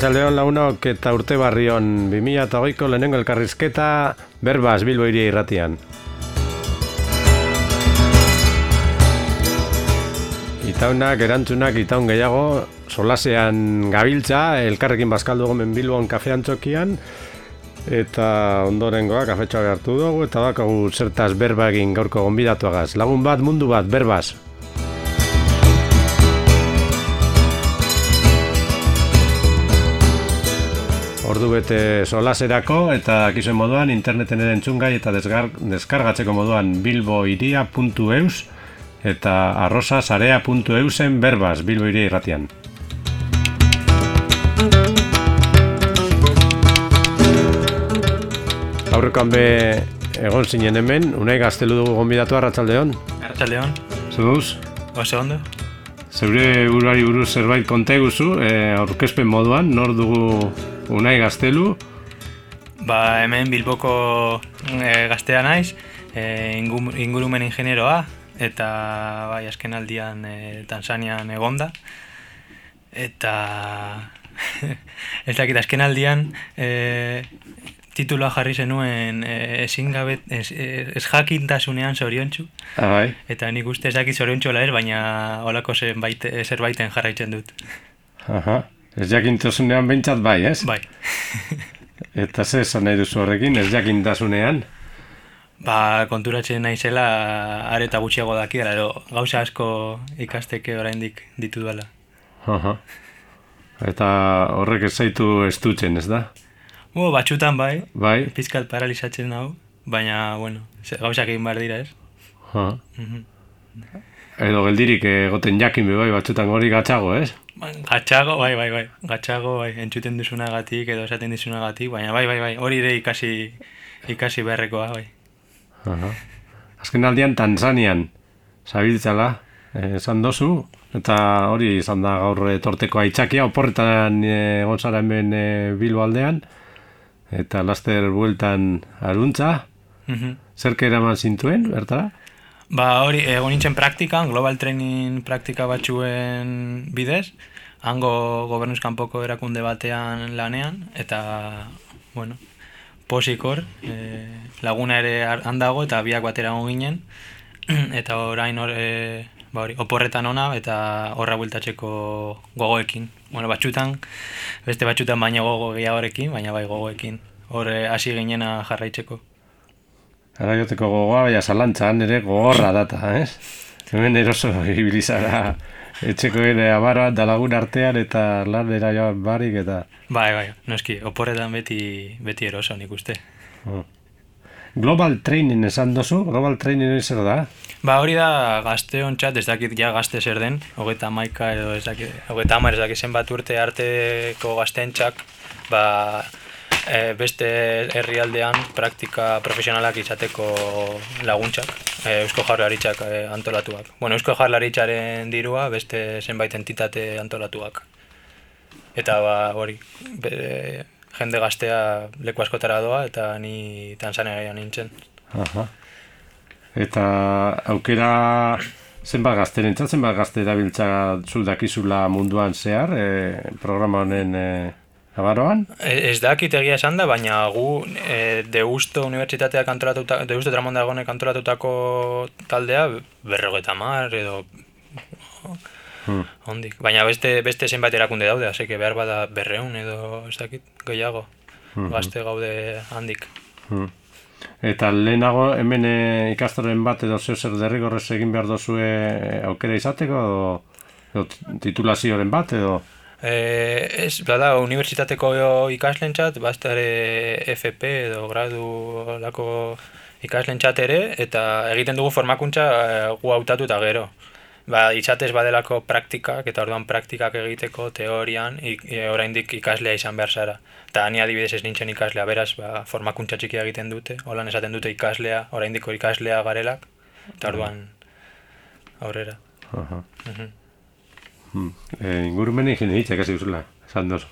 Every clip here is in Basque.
Arratxaldeon lagunok eta urte barrion 2008ko lehenengo elkarrizketa berbaz Bilbo iria irratian. Itaunak, erantzunak, itaun gehiago, solasean gabiltza, elkarrekin bazkaldu gomen Bilbon kafean txokian, eta ondorengoa kafetxoa behartu dugu, eta bakagu zertaz berbagin gaurko gonbidatuagaz. Lagun bat, mundu bat, berbaz. Ordu bete solaserako eta akizuen moduan interneten ere entzungai eta desgar, deskargatzeko moduan bilboiria.eus eta arrosasarea.eusen berbaz bilboiria irratian. Aurrekoan be egon zinen hemen, unai gaztelu dugu gonbidatu arratsaldeon. Arratsaldeon. Zuduz? Oso ondo. Zeure urari buruz zerbait konta eguzu, e, aurkezpen moduan, nor dugu unai gaztelu. Ba, hemen Bilboko e, gaztea naiz, e, ingurumen ingenieroa, eta bai, azken aldian e, Tanzanian egonda. Eta ez dakit, azken aldian e, tituloa jarri zenuen e, ezin gabe, ez, ez jakintasunean zoriontsu. Ah, bai. Eta nik uste ez dakit zoriontsu ez, baina holako zerbait, zerbaiten jarraitzen dut. Aha. Ez jakintasunean behintzat bai, ez? Bai. Eta ze esan nahi duzu horrekin, ez jakintasunean? Ba, konturatzen naizela areta gutxiago dakiela, edo gauza asko ikasteke oraindik ditu dela. Aha. Eta horrek ez zaitu estutzen, ez da? Bo, batxutan bai, Bai? pizkat paralizatzen hau, baina, bueno, gauzak egin behar dira, ez? Ha. Mhm. Edo geldirik egoten jakin bai batzutan hori gatzago, ez? Gatxago, bai, bai, bai, gatxago, bai, entzuten duzunagatik edo esaten dizunagatik, baina bai, bai, bai, hori ere ikasi, ikasi beharrekoa, bai. Aha. Azken aldian Tanzanian zabiltzala, eh, esan dozu, eta hori izan da gaur etorteko aitzakia, oporretan eh, egon zara hemen eh, Bilbo aldean, eta laster bueltan aruntza, Mhm. zerke eraman zintuen, bertara? Ba, hori, egon nintzen praktikan, global training praktika batzuen bidez, hango gobernuz kanpoko erakunde batean lanean, eta, bueno, posikor, e, laguna ere har- han dago, eta biak batera ginen, eta orain hor, e, ba hori, oporretan ona, eta horra bueltatzeko gogoekin. Bueno, batxutan, beste batxutan baina gogo gehiagorekin, baina bai gogoekin. Hor eh, hasi ginena jarraitzeko. Ara joteko gogoa, baina zalantzan ere gogorra data, ez? Hemen eroso ibilizara etxeko ere abarra da lagun artean eta lanera joan barik eta... Bai, bai, noski, oporretan beti, beti eroso nik uste. Oh. Global Training esan dozu, Global Training zer da? Ba hori da gazte ontxat, ez dakit ja gazte zer den, hogeita maika edo ez dakit, hogeita hamar ez dakit zenbat urte arteko gaztentzak, ba, e, beste herrialdean praktika profesionalak izateko laguntzak, e, Eusko Jaurlaritzak e, antolatuak. Bueno, Eusko Jaurlaritzaren dirua beste zenbait entitate antolatuak. Eta ba, hori, be, jende gaztea leku askotara doa eta ni Tanzania nintzen. Aha. Eta aukera zenbat gazterentzat, zenbat gazte dabiltza zuldakizula munduan zehar, e, programa honen e, abaroan? E- Ez dakit egia esan da, baina gu e, Deusto Unibertsitateak antolatuta, Deusto Tramondagonek antolatutako taldea berrogeta mar edo Hmm. ondik. Baina beste, beste zenbait erakunde daude, aseke behar bada berreun edo ez dakit gehiago. Mhm. Gazte gaude handik. Hmm. Eta lehenago hemen e, ikastoren bat edo zeo zer derrigorrez egin behar dozue e, aukera izateko edo, edo titulazioren bat edo... E, ez, bada, unibertsitateko ikaslentzat, basta ere FP edo gradu lako ikaslentzat ere, eta egiten dugu formakuntza e, gu hautatu eta gero. Ba, izatez badelako praktikak, eta orduan praktikak egiteko teorian, ik, e, oraindik ikaslea izan behar zara. Eta ni adibidez ez nintzen ikaslea, beraz, ba, formakuntza txikia egiten dute, holan esaten dute ikaslea, oraindik ikaslea garelak, eta orduan aurrera. Aha. Mhm. Hmm. E, ingurumen ingenieritza ikasi duzula, esan dozu.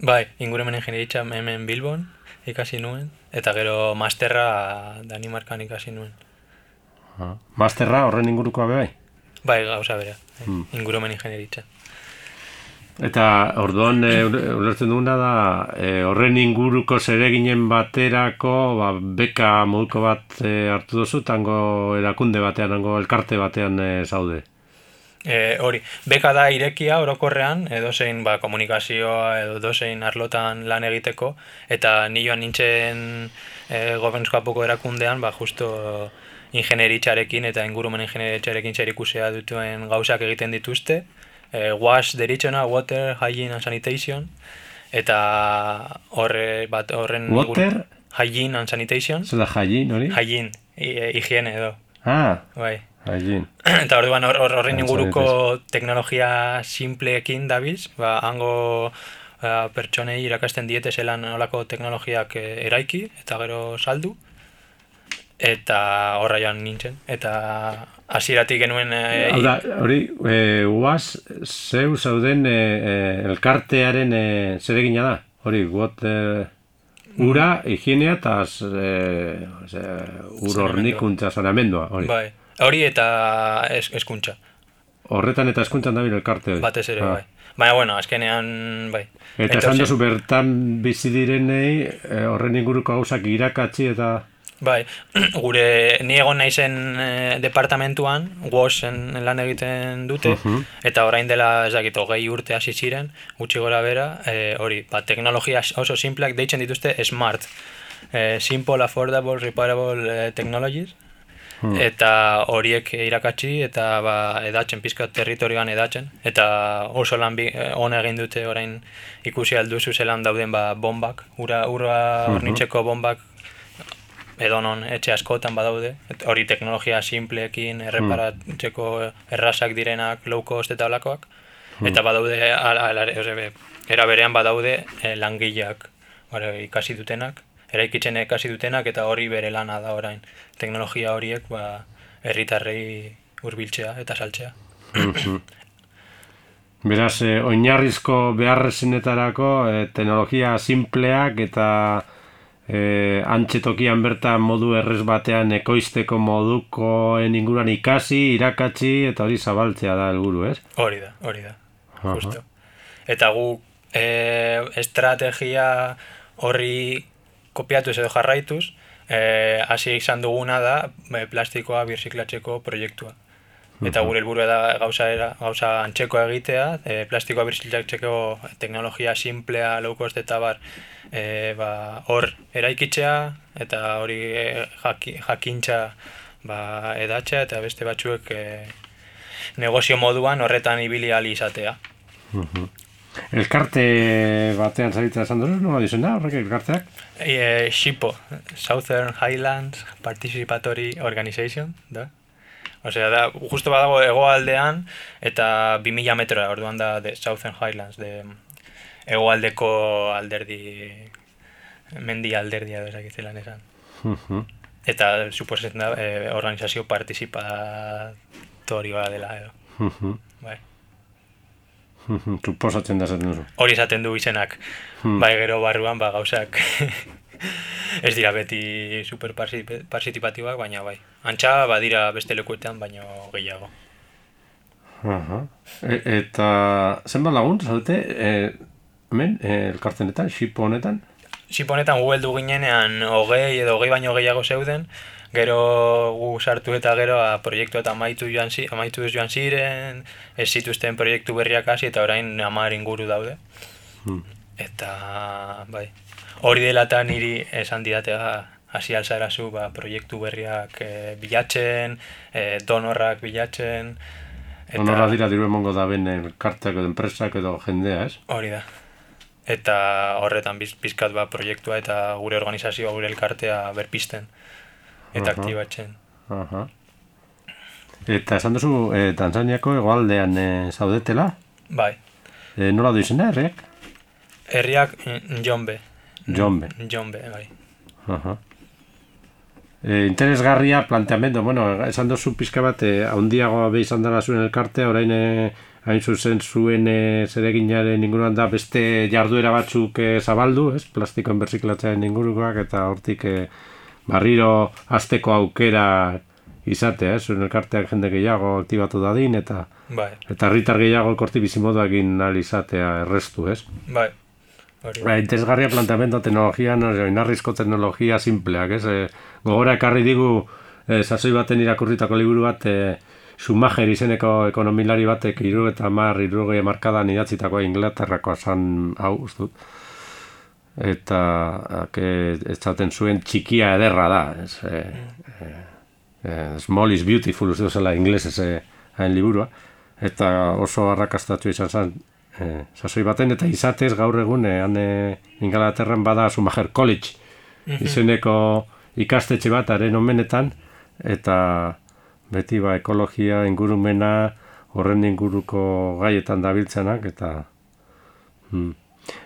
Bai, ingurumen ingenieritza hemen Bilbon ikasi nuen, eta gero masterra Danimarkan ikasi nuen. Aha. Masterra horren ingurukoa bai? Bai, gauza bera, bai, Hmm. ingurumen ingenieritza. Eta orduan e, ulertzen duguna da e, horren inguruko zereginen baterako ba, beka moduko bat e, hartu duzu tango erakunde batean, tango elkarte batean e, zaude. E, hori, beka da irekia orokorrean, edo zein ba, komunikazioa edo dozein arlotan lan egiteko, eta ni joan nintzen e, gobernuzko erakundean, ba, justo ingenieritzarekin eta ingurumen ingenieritzarekin zer ikusea dutuen gauzak egiten dituzte, e, wash deritzena, water, hygiene and sanitation, eta horre, bat, horren... Water? Hygiene and sanitation. Zer da hygiene, hori? Hygiene, higiene edo. Ah, bai. Hygiene. eta orduan horren inguruko teknologia simpleekin dabiz, ba, hango uh, pertsonei irakasten diete zelan olako teknologiak eh, eraiki, eta gero saldu, eta horra joan nintzen, eta hasieratik genuen... E, da, hori, e, uaz, zeu zauden e, elkartearen e, zeregina da, hori, guot, e, ura, higienea eta e, ur hornikuntza zanamendua, hori. Bai, hori eta es, eskuntza. Horretan eta eskuntzan dabil elkarte. Batez ere, ah. bai. Baina, bueno, azkenean, bai. Eta esan duzu bertan bizi direnei, horren inguruko gauzak irakatzi eta... Bai, gure ni egon naizen e, departamentuan, WOSen lan egiten dute, eta orain dela, ez dakit, hogei urte hasi ziren, gutxi gora bera, e, hori, ba, teknologia oso simpleak deitzen dituzte smart, e, simple, affordable, reparable technologies, hmm. eta horiek irakatsi eta ba, edatzen, pizka territorioan edatzen, eta oso lan bi, on egin dute orain ikusi alduzu zelan dauden ba, bombak, ura, ura hornitzeko bombak edonon etxe askotan badaude, hori teknologia simpleekin erreparatzeko errazak direnak low cost eta olakoak, hmm. eta badaude era berean badaude eh, langileak ikasi dutenak, eraikitzen ikasi dutenak eta hori bere lana da orain. Teknologia horiek ba herritarrei hurbiltzea eta saltzea. Beraz, eh, oinarrizko beharrezenetarako eh, teknologia simpleak eta e, antxetokian bertan modu errez batean ekoizteko modukoen inguruan ikasi, irakatsi eta hori zabaltzea da helburu, ez? Hori da, hori da, justo. Eta gu e, estrategia horri kopiatu edo jarraituz, e, hasi izan duguna da e, plastikoa birziklatzeko proiektua. Eta gure helburu da gauza era, gauza antzeko egitea, e, plastikoa birziklatzeko teknologia simplea, low cost eta bar, e, ba, hor eraikitzea eta hori e, jakintza ba, edatzea eta beste batzuek e, negozio moduan horretan ibili ali izatea. Mhm. Elkarte batean zaritza esan duzu, nola dizena horrek elkarteak? E, Shipo, Southern Highlands Participatory Organization, da? Osea, da, justo badago egoaldean eta 2000 metrora, orduan da, de Southern Highlands, de, egoaldeko alderdi mendi alderdia edo esak izelan esan. Eta suposetzen da e, organizazio participatorioa dela edo. bai. Suposatzen da zaten duzu. Hori esaten du izenak. Bai gero barruan ba gauzak ez dira beti super participatiboak, baina bai. Antxa badira beste lekuetan, baina gehiago. Uh eta zenbat lagun, zaudete, e, hemen, eh, elkartzenetan, xipo honetan? Xipo honetan gu heldu ginenean hogei edo hogei baino gehiago zeuden, gero gu sartu eta gero a, proiektu eta amaitu joan, zi, amaitu joan ziren, ez zituzten proiektu berriak hasi eta orain amar inguru daude. Hmm. Eta, bai, hori dela eta niri esan didatea hasi alzara zu, ba, proiektu berriak e, bilatzen, e, donorrak bilatzen, Eta... Donorra dira diru emongo da ben elkarteak edo enpresak edo jendea, ez? Hori da eta horretan biz, bizkat ba proiektua eta gure organizazioa gure elkartea berpisten eta uh -huh. aktibatzen. Eta esan duzu, e, Tanzaniako egoaldean e, zaudetela? Bai. E, nola du izena, herriak? Herriak Jombe. Jombe. Jombe, bai. Uh E, interesgarria planteamendu, bueno, esan duzu pizka bat, e, haundiagoa behizan dara zuen elkartea, orain e, hain zuzen zuen e, zereginaren inguruan da beste jarduera batzuk e, zabaldu, ez? Plastikoen berziklatzearen inguruak eta hortik e, barriro azteko aukera izatea, ez? Zuen elkarteak jende gehiago aktibatu dadin eta Bai, Eta herritar gehiago korti bizimoduak egin ahal izatea errestu, ez? bai. Hori. Ba, interesgarria planteamento teknologia, no, oinarrizko teknologia simpleak, ez? E, gogora ekarri digu e, sasoi baten irakurritako liburu bat e, Schumacher izeneko ekonomilari batek iru eta mar, irurogei markadan idatzitakoa Inglaterrakoa zan hau, uste dut. Eta ke, ez zaten zuen txikia ederra da, ez? E, e, small is beautiful, uste duzela inglesez e, hain liburua. Eta oso arrakastatu izan zen e, sasoi baten, eta izatez gaur egun e, han Inglaterran bada Schumacher College izeneko ikastetxe bat haren omenetan, eta beti ba ekologia, ingurumena, horren inguruko gaietan dabiltzenak, eta hmm.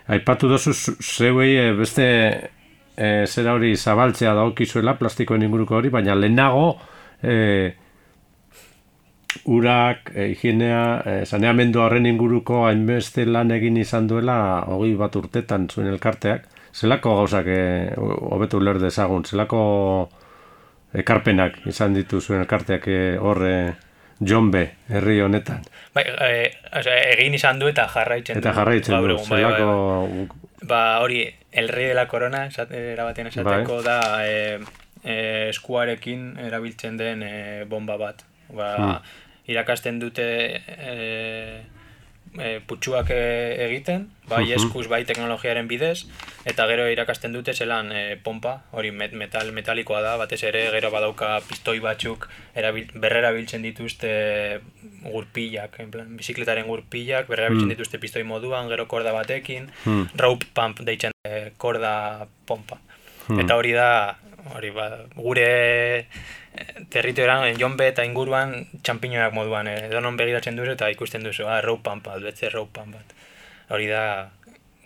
Aipatu dozu zu- zeuei e, beste e, zera hori zabaltzea daokizuela plastikoen inguruko hori, baina lehenago e, urak, e, higienea, e, saneamendu horren inguruko hainbeste lan egin izan duela hogei bat urtetan zuen elkarteak. Zelako gauzak e, hobetu uler dezagun, zelako ekarpenak izan ditu zuen elkarteak e, hor e, Jonbe herri honetan. Bai, e, osea, egin izan du eta jarraitzen Eta du. jarraitzen gaur du, bai, bai, bai. zelako... Ba, hori, el rey de la corona, esate, erabatean esateko da e, e, eskuarekin erabiltzen den e, bomba bat. Ba, irakasten dute e, e, putxuak e, egiten, bai eskuz, bai teknologiaren bidez, eta gero irakasten dute zelan e, pompa, hori met, metal, metalikoa da, batez ere gero badauka pistoi batzuk erabil, berrerabiltzen dituzte gurpilak, en plan, bizikletaren gurpilak, berrerabiltzen dituzte pistoi moduan, gero korda batekin, Hmm. rope pump deitzen e, korda pompa. Eta hori da, hori ba, gure eh, territorioan, jonbe eta inguruan txampiñoak moduan, eh, edonon begiratzen duzu eta ikusten duzu, ah, pump bat, betze pump bat. Hori da,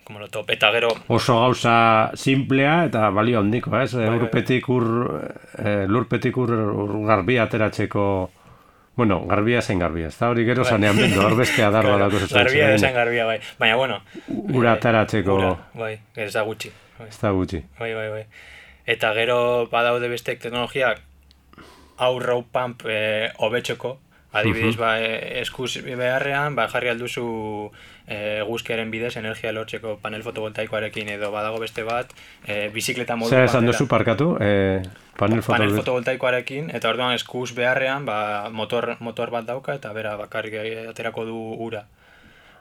como lo top. Eta gero, Oso gauza simplea eta balio handiko, ez? bai. Urpetik ur, e, lurpetik ur, ur garbia ateratzeko... Bueno, garbia zein garbia, ez da hori gero zanean bendu, hor bestea dar Claro, zezen garbia esan garbia, bai. Baina, bueno, Ura ateratzeko, ura, bai, ez da gutxi. Bai. ez da gutxi. Bai, bai, bai. Eta gero badaude beste teknologiak rope pump e, hobetxeko, adibidez, ba, e, eskuz beharrean, ba, jarri alduzu e, eguzkiaren bidez energia lortzeko panel fotovoltaikoarekin edo badago beste bat, e, bizikleta modu Zer esan duzu parkatu? E, panel panel foto... fotovoltaikoarekin, eta orduan eskuz beharrean, ba, motor, motor bat dauka, eta bera bakarrik aterako du ura.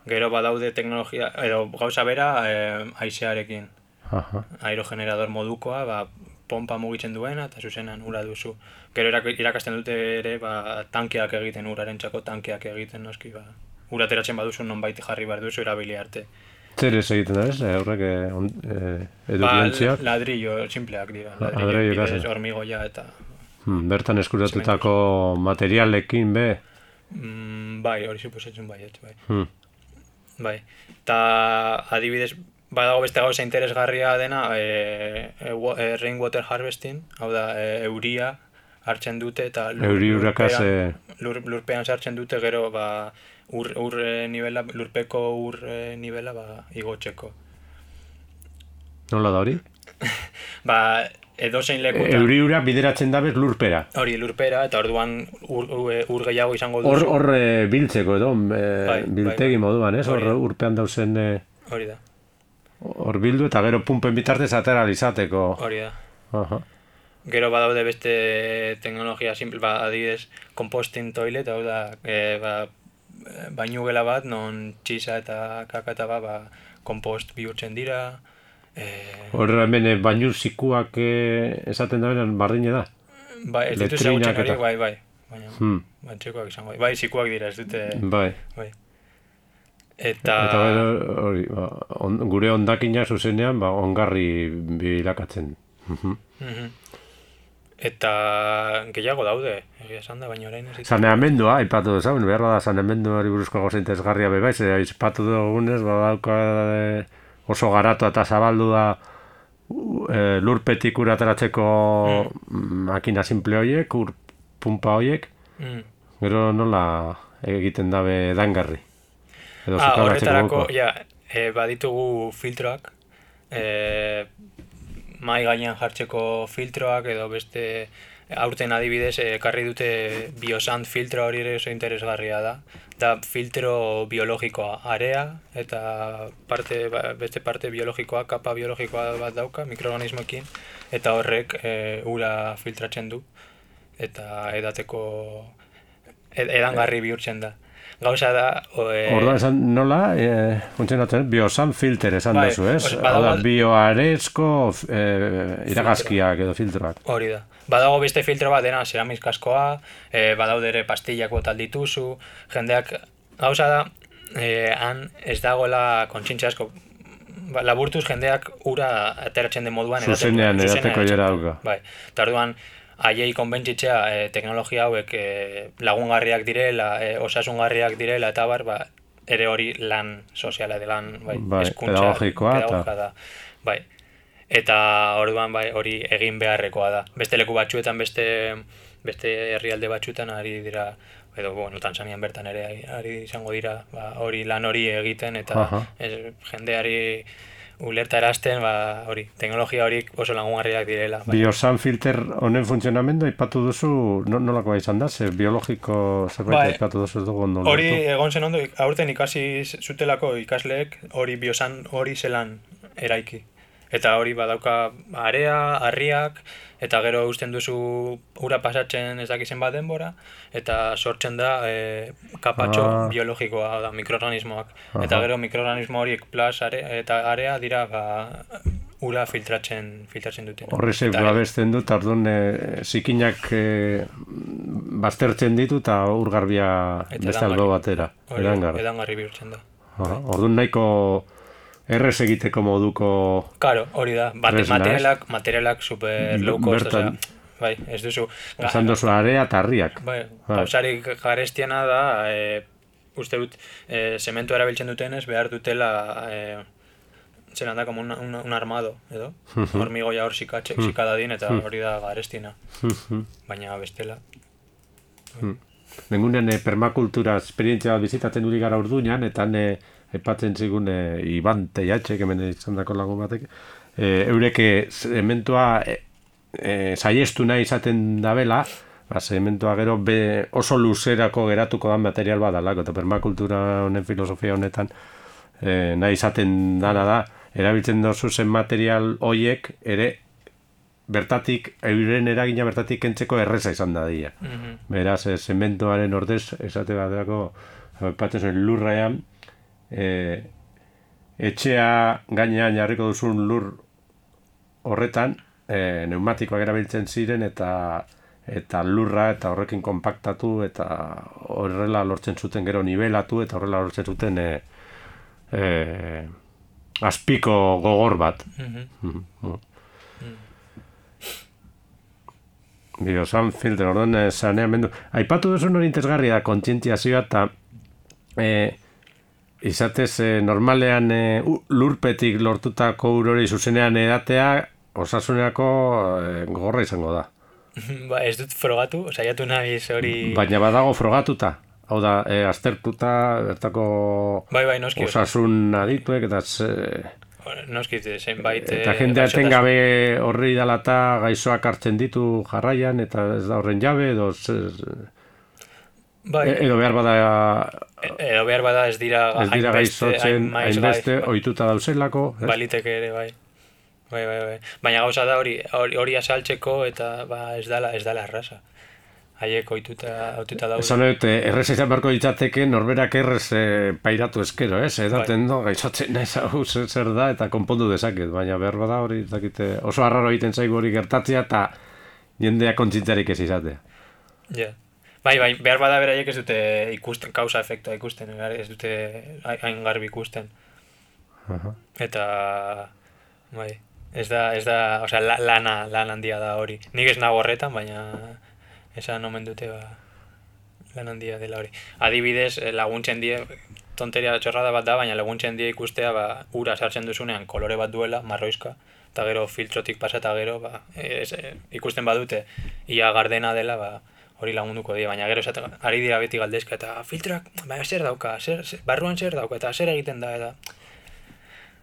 Gero badaude teknologia, edo gauza bera, e, haizearekin Aha. aerogenerador modukoa, ba, pompa mugitzen duena eta zuzenan ura duzu. Gero irak- irakasten dute ere ba, tankeak egiten, uraren txako tankeak egiten, noski, ba, ura ateratzen baduzu nonbait jarri behar duzu erabili arte. Zer ez egiten da, ez? E, horrek e, on, e, Ba, ladrillo simpleak dira, ladrillo ladrillo ikasten. bidez, hormigoia eta... Hmm, bertan eskuratutako materialekin be. Mm, bai, hori suposatzen bai, bai. Hmm. Bai. Ta adibidez, badago beste gauza interesgarria dena, e, e, e, rainwater harvesting, hau da, e, euria hartzen dute eta lur- lurpean- lur, lurpean sartzen dute gero ba, ur, ur e, nivela, lurpeko ur e, nivela ba, igotzeko. Nola da hori? Ba, edozein lekutan, Euriura bideratzen dabez lurpera. hori lurpera, eta orduan ur, ur, gehiago izango Hor, duzu. hor e, biltzeko edo, e, Bai, biltegi bai, bai. moduan, ez? Hor urpean dauzen e, Hori da, hor bildu eta gero pumpen bitartez atera izateko. hori da. Aha. Gero badaude beste teknologia simple, ba, adibidez, composting toilet, hau da, e, ba, bainugela bat, non txisa eta kaka eta ba, ba, kompost bihurtzen dira, e, Hor hemen bainu zikuak e, esaten da beren bardine da. ba, ez ditu zagutzen bai, bai, baina, Hmm. ba, izango, bai, zikuak dira, ez dute, Bai. bai. Eta, Eta gero hori, ba, on, gure ondakina zuzenean ba, ongarri bilakatzen. Mhm. eta gehiago daude, egia esan da, baina orain ez. Saneamendua, aipatu dezagun, behar da saneamenduari buruzko gauza interesgarria bebaiz, e, aipatu dugunez, badauka e, oso garatu eta zabaldu da e, lurpetik ura ateratzeko makina simple horiek, ur pumpa horiek, Mm. gero nola egiten dabe dangarri. Edo Ah, horretarako, ja, e, baditugu filtroak, e, mai gainean jartzeko filtroak edo beste aurten adibidez eh, ekarri dute biosant filtro hori ere oso interesgarria da. Da filtro biologikoa area eta parte, ba, beste parte biologikoa, kapa biologikoa bat dauka mikroorganismoekin eta horrek e, ura filtratzen du eta edateko ed, edangarri bihurtzen da gauza da... E... Orduan esan nola, e, funtzionatzen, biosan filter esan bai, duzu, ez? Oda, bioarezko e, iragazkiak edo filtroak. Hori da. Badago beste filtro bat dena ceramizkaskoa, e, badaude ere pastillak botal dituzu, jendeak, gauza da, e, han ez dagoela kontxintxe asko, ba, laburtuz jendeak ura ateratzen den moduan. Zuzenean, edateko jera. Bai, eta orduan, haiei konbentzitzea e, teknologia hauek e, lagungarriak direla, e, osasungarriak direla, eta bar, ba, ere hori lan soziala de lan, bai, bai eskuntza, pedagogikoa, da. Bai, eta orduan bai, hori egin beharrekoa da. Beste leku batzuetan, beste, beste herrialde batzuetan ari dira, edo, bueno, Tanzanian bertan ere ari izango dira, ba, hori lan hori egiten, eta ez, jendeari ulerta erazten, ba, hori, teknologia hori oso lagungarriak direla. Bai. Biosan filter honen funtzionamendu ipatu duzu, no, nolako izan da, ze biologiko zerbait bai. ipatu duzu dugu ondo. Hori, egon zen ondo, aurten ikasi zutelako ikasleek, hori biosan hori zelan eraiki. Eta hori badauka area, harriak, eta gero usten duzu ura pasatzen ez dakizen bat denbora, eta sortzen da e, kapatxo ah. biologikoa da, mikroorganismoak. Eta gero mikroorganismo horiek plas eta area dira ba, ura filtratzen, filtratzen dute. Horre zeik babesten dut, ardun e, zikinak e, baztertzen ditu eta urgarbia beste albo batera. Edangarri. Edangarri bihurtzen da. Orduan nahiko errez egiteko moduko... Claro, hori da. Bate, materialak, materialak super low cost, Bertan, bai, ez duzu... Esan duzu area eta harriak. Bai, pausarik garestiana da, e, uste dut, e, sementu erabiltzen dutenez, behar dutela... E, zelan da, como un, un, un armado, edo? Hormigoia hor sikatxe, sikadadin, eta hori da garestina. Baina bestela. Nengunen e, permakultura esperientzia bizitatzen duri gara urduñan, eta ne, epatzen zigun e, Iban Teiatxe, kemen izan dako lagun batek, e, eureke zementua e, e, saiestu nahi izaten dabela, ba, zementua gero be oso luzerako geratuko da material badalako, eta permakultura honen filosofia honetan e, nahi izaten dana da, erabiltzen dozu zen material hoiek ere bertatik, euren eragina bertatik kentzeko erreza izan da dira. Mm Beraz, zementoaren ordez, esate bat dago, patzen lurraean, e, etxea gainean jarriko duzun lur horretan e, neumatikoak erabiltzen ziren eta eta lurra eta horrekin konpaktatu eta horrela lortzen zuten gero nivelatu eta horrela lortzen zuten e, e, azpiko gogor bat. Mm -hmm. filter, orduan, saneamendu. Aipatu duzu hori intezgarria da, kontzientziazioa, eta e, izatez e, normalean e, lurpetik lortutako urori zuzenean edatea osasuneako e, gogorra izango da. ba, ez dut frogatu, saiatu nahi hori... Baina badago frogatuta. Hau da, e, aztertuta, bertako bai, bai, noski, osasun adituek, eta ze... Noski, zenbait... Eta jendea gabe horri dalata gaizoak hartzen ditu jarraian, eta ez da horren jabe, edo... Ze, Bai. E, edo behar bada... E, edo behar bada ez dira... Ez dira gaizotzen, hainbeste, bai. oituta dauzelako. Baliteke ere, bai. Bai, bai, bai. Baina gauza da hori, hori asaltzeko eta ba, ez dala, ez dala erraza. Haiek oituta, oituta daude. Esan dut, errez izan beharko ditzateke norberak errez e, pairatu eskero, ez? Edaten bai. do, gaizotzen nahi zau zer da eta konpondu dezaket. Baina behar bada hori, dakite, oso harraro egiten zaigu hori gertatzea eta jendea kontzintzarik ez izatea. Ja. Yeah. Bai, bai, behar bada beraiek ez dute ikusten, kausa efektua ikusten, ez dute hain garbi ikusten. Eta, bai, ez da, ez da, osea, lana, lan handia da hori. Nik ez nago horretan, baina esan omen dute, ba, lan handia dela hori. Adibidez, eh, laguntzen die, tonteria txorrada bat da, baina laguntzen die ikustea, ba, ura sartzen duzunean kolore bat duela, marroizka, eta gero filtrotik pasa eta gero, ba, ez, eh, ikusten badute, ia gardena dela, ba, hori lagunduko dira, baina gero esaten, ari dira beti galdezka, eta filtrak, baina zer dauka, zer, barruan zer dauka, eta zer egiten da, eta...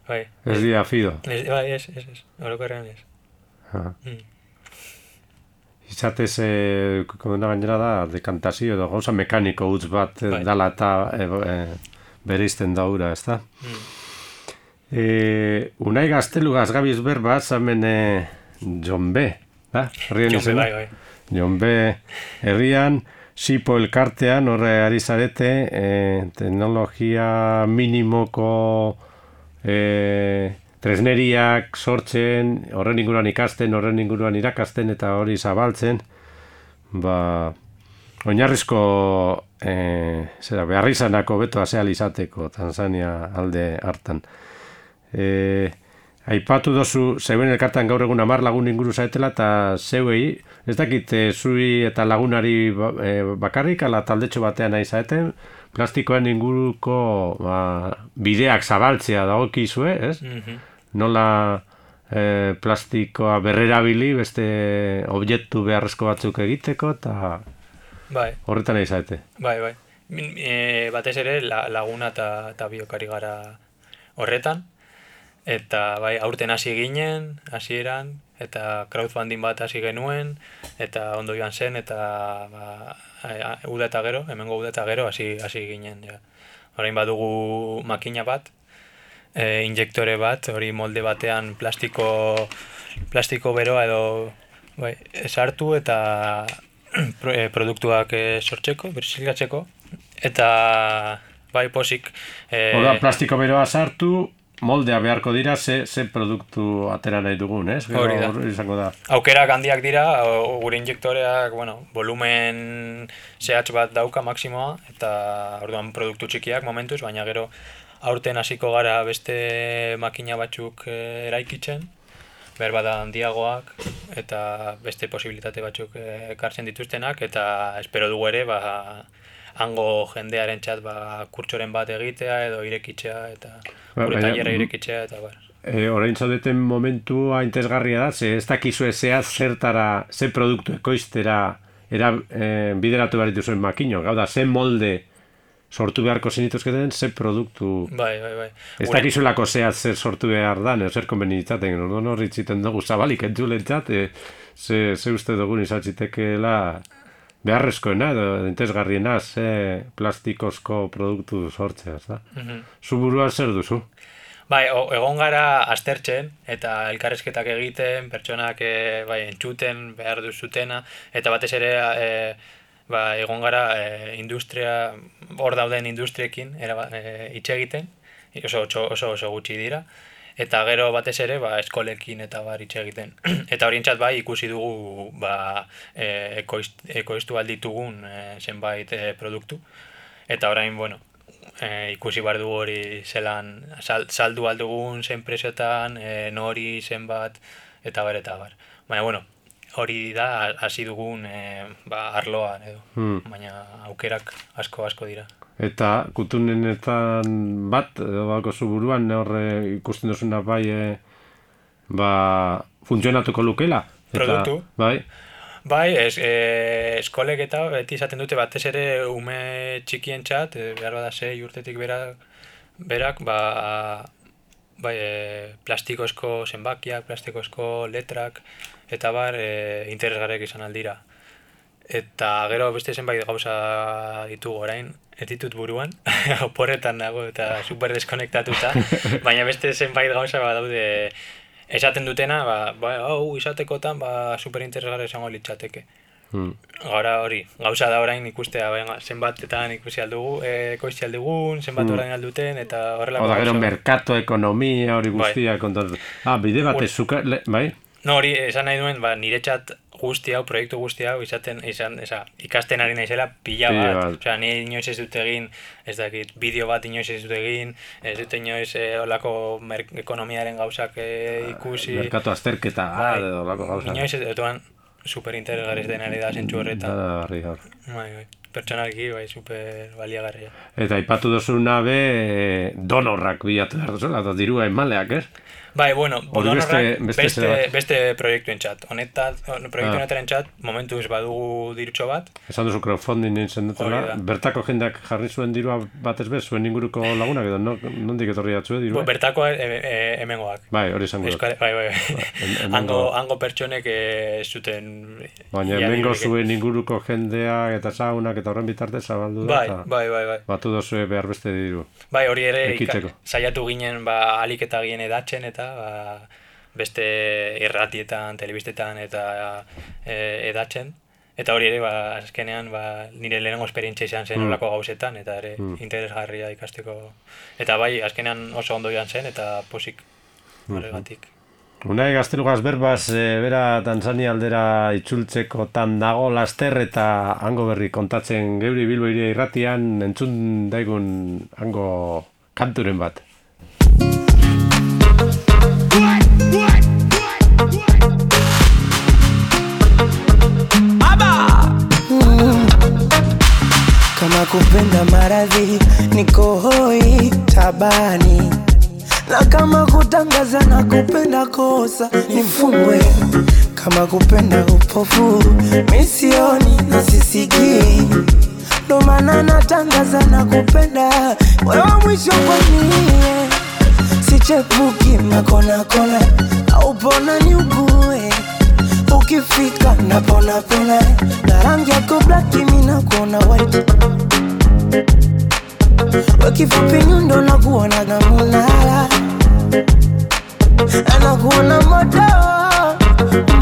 Bai. Ez dira fido. Ez, bai, ez, ez, ez, orokorrean ez. Mm. izatez, e, komena gainera da, dekantazio edo gauza mekaniko utz bat Bai. dala eta e, e, bereizten daura, ez da? Mm. E, unai gaztelu gazgabiz berba, zamen e, John B. Da? Jon, izena? bai, bai. Jon B. Herrian, Sipo elkartean, horre ari zarete, e, teknologia minimoko e, tresneriak sortzen, horren inguruan ikasten, horren inguruan irakasten eta hori zabaltzen, ba, oinarrizko e, zera, beharrizanako beto azeal izateko Tanzania alde hartan. E, aipatu dozu, zeuen elkartan gaur egun amar lagun inguru zaetela eta zeuei, ez dakit e, zui eta lagunari ba- e, bakarrik, ala taldetxo batean nahi zaeten, plastikoen inguruko ba, bideak zabaltzea dagokizue, ez? Mhm. Nola e, plastikoa berrerabili beste objektu beharrezko batzuk egiteko eta Bai, horretan nahi zaete. bai, bai. E, batez ere la, laguna eta biokari gara horretan. Eta bai, aurten hasi ginen, hasieran, eta crowdfunding bat hasi genuen, eta ondo joan zen, eta ba, uda eta gero, hemengo uda eta gero hasi, hasi ginen. Ja. Orain badugu makina bat, e, injektore bat, hori molde batean plastiko, plastiko beroa edo bai, sartu eta e, produktuak e, sortzeko, birziklatzeko, eta bai posik e, Hora, plastiko beroa sartu, moldea beharko dira, ze, ze produktu atera nahi dugun, ez? Hori da. izango da. aukerak handiak dira, gure injektoreak, bueno, volumen zehatz bat dauka maksimoa, eta orduan produktu txikiak momentuz, baina gero aurten hasiko gara beste makina batzuk eh, eraikitzen, behar bada handiagoak, eta beste posibilitate batzuk eh, ekartzen dituztenak, eta espero dugu ere, ba, hango jendearen txat ba, kurtsoren bat egitea edo irekitzea eta Ba, gure tailerra irekitzea eta bar. E, orain zaudeten momentua interesgarria da, ze ez dakizu zehaz zertara, ze produktu ekoiztera era, e, bideratu behar dituzuen makino. Gau da, ze molde sortu beharko zenituzketen, ze produktu... Bai, bai, bai. Ez dakizulako zehaz zer sortu behar da, edo zer konbenitzaten, no, no, ritziten dugu zabalik entzulentzat, e, ze, ze uste dugun izatzitekeela beharrezkoena edo interesgarriena ze plastikozko produktu sortzea, ez da? Mhm. Zu buruan zer duzu? Bai, egon gara aztertzen eta elkarrezketak egiten, pertsonak e, bai, entzuten behar duzutena, eta batez ere e, ba, egon gara e, industria, hor dauden industriekin era, e, hitz egiten, oso, oso, oso, oso gutxi dira, eta gero batez ere ba, eskolekin eta bar hitz egiten. eta horientzat bai ikusi dugu ba, e, ekoizt, ekoiztu alditugun e, zenbait e, produktu, eta orain, bueno, e, ikusi behar dugu hori zelan sal, saldu aldugun zen presiotan, e, nori zenbat, eta bar, eta bar. Baina, bueno, hori da hasi dugun e, ba, arloan edo, Hmm. baina aukerak asko asko dira. Eta kutunenetan bat, edo bako zu buruan, horre ikusten duzuna bai, e, ba, funtzionatuko lukela. Eta, Produktu. Bai, Bai, es, e, eskolek eta beti izaten dute batez ere ume txikien txat, e, behar bada sei urtetik berak, berak ba, bai, e, plastikozko zenbakiak, plastikozko letrak, eta bar, e, interesgarriak izan aldira. Eta gero beste zenbait gauza ditugu orain, ez ditut buruan, oporretan nago eta super deskonektatuta, baina beste zenbait gauza badaude esaten dutena, ba, ba, hau izatekotan ba, super interesgarri izango litzateke. hmm. Gara hori, gauza da orain ikustea, baina zenbatetan ikusi aldugu, e, ekoizti aldugun, zenbat Hmm. orain alduten, eta horrelako Oda, gero merkato, ekonomia, hori Bai. guztia, kontor... Ah, bide bat ez zuka, le, bai? No, hori, esan nahi duen, ba, niretzat guzti hau, proiektu guzti hau, izaten, izan, esa, ikasten ari naizela pila bat. bat. Osea, ni inoiz ez dut egin, ez dakit, bideo bat inoiz ez dut egin, ez dut inoiz eh, olako ekonomiaren gauzak eh, ikusi. Merkato azterketa, Bai, ah, edo lako gauza. Inoiz ez duan super interesgarri denari da zentsu horretan. Da, barri, hor. Bai, bai. Pertsonalki, bai, super baliagarria. Eta aipatu duzuna be, e, donorrak bilatu behar duzela, eta dirua emaleak, ez? Bai, bueno, beste- beste, beste beste, zera bat. proiektuen txat. Honetat, proiektu Ah. honetaren txat, momentuz badugu dirutxo bat. Esan duzu crowdfunding nintzen dutela, bertako jendeak jarri zuen dirua batez bez, zuen inguruko lagunak edo no, nondik etorri atzue dirua? Bo, bertakoa e, e, hemengoak. bai, hori dut. Euskal, bai, bai, hemengo- hango, hango pertsonek e, zuten... Baina hemengo dirurik. zuen inguruko jendea eta zaunak eta horren bitarte zabaldu da. Bai, bai, bai, bai. Batu dozue behar beste diru. Bai, hori ere saiatu ginen ba, alik eta gien edatzen eta ba, beste irratietan, telebistetan eta e, edatzen. Eta hori ere, ba, azkenean, ba, nire lehenengo esperientzia izan zen Mm. gauzetan, eta ere interesgarria ikasteko. Eta bai, azkenean oso ondo joan zen, eta posik horregatik. Unai gaztelugaz berbaz, e, bera Tanzania aldera itzultzeko tan dago laster eta hango berri kontatzen geuri bilbo iria irratian entzun daigun hango kanturen bat. Kama kupenda maradhi niko hoi tabani, na kama kutangaza na kupenda kosa nifungwe. Kama kupenda upofu misioni na sisikii, ndo maana natangaza na kupenda wewa mwisho kwa mie, sichepuki makonakona aupona niugue ni ugue ukifika naponapona na rangi yako black na kuona white wekifupi nyundo nakuona gamunala anakuona moto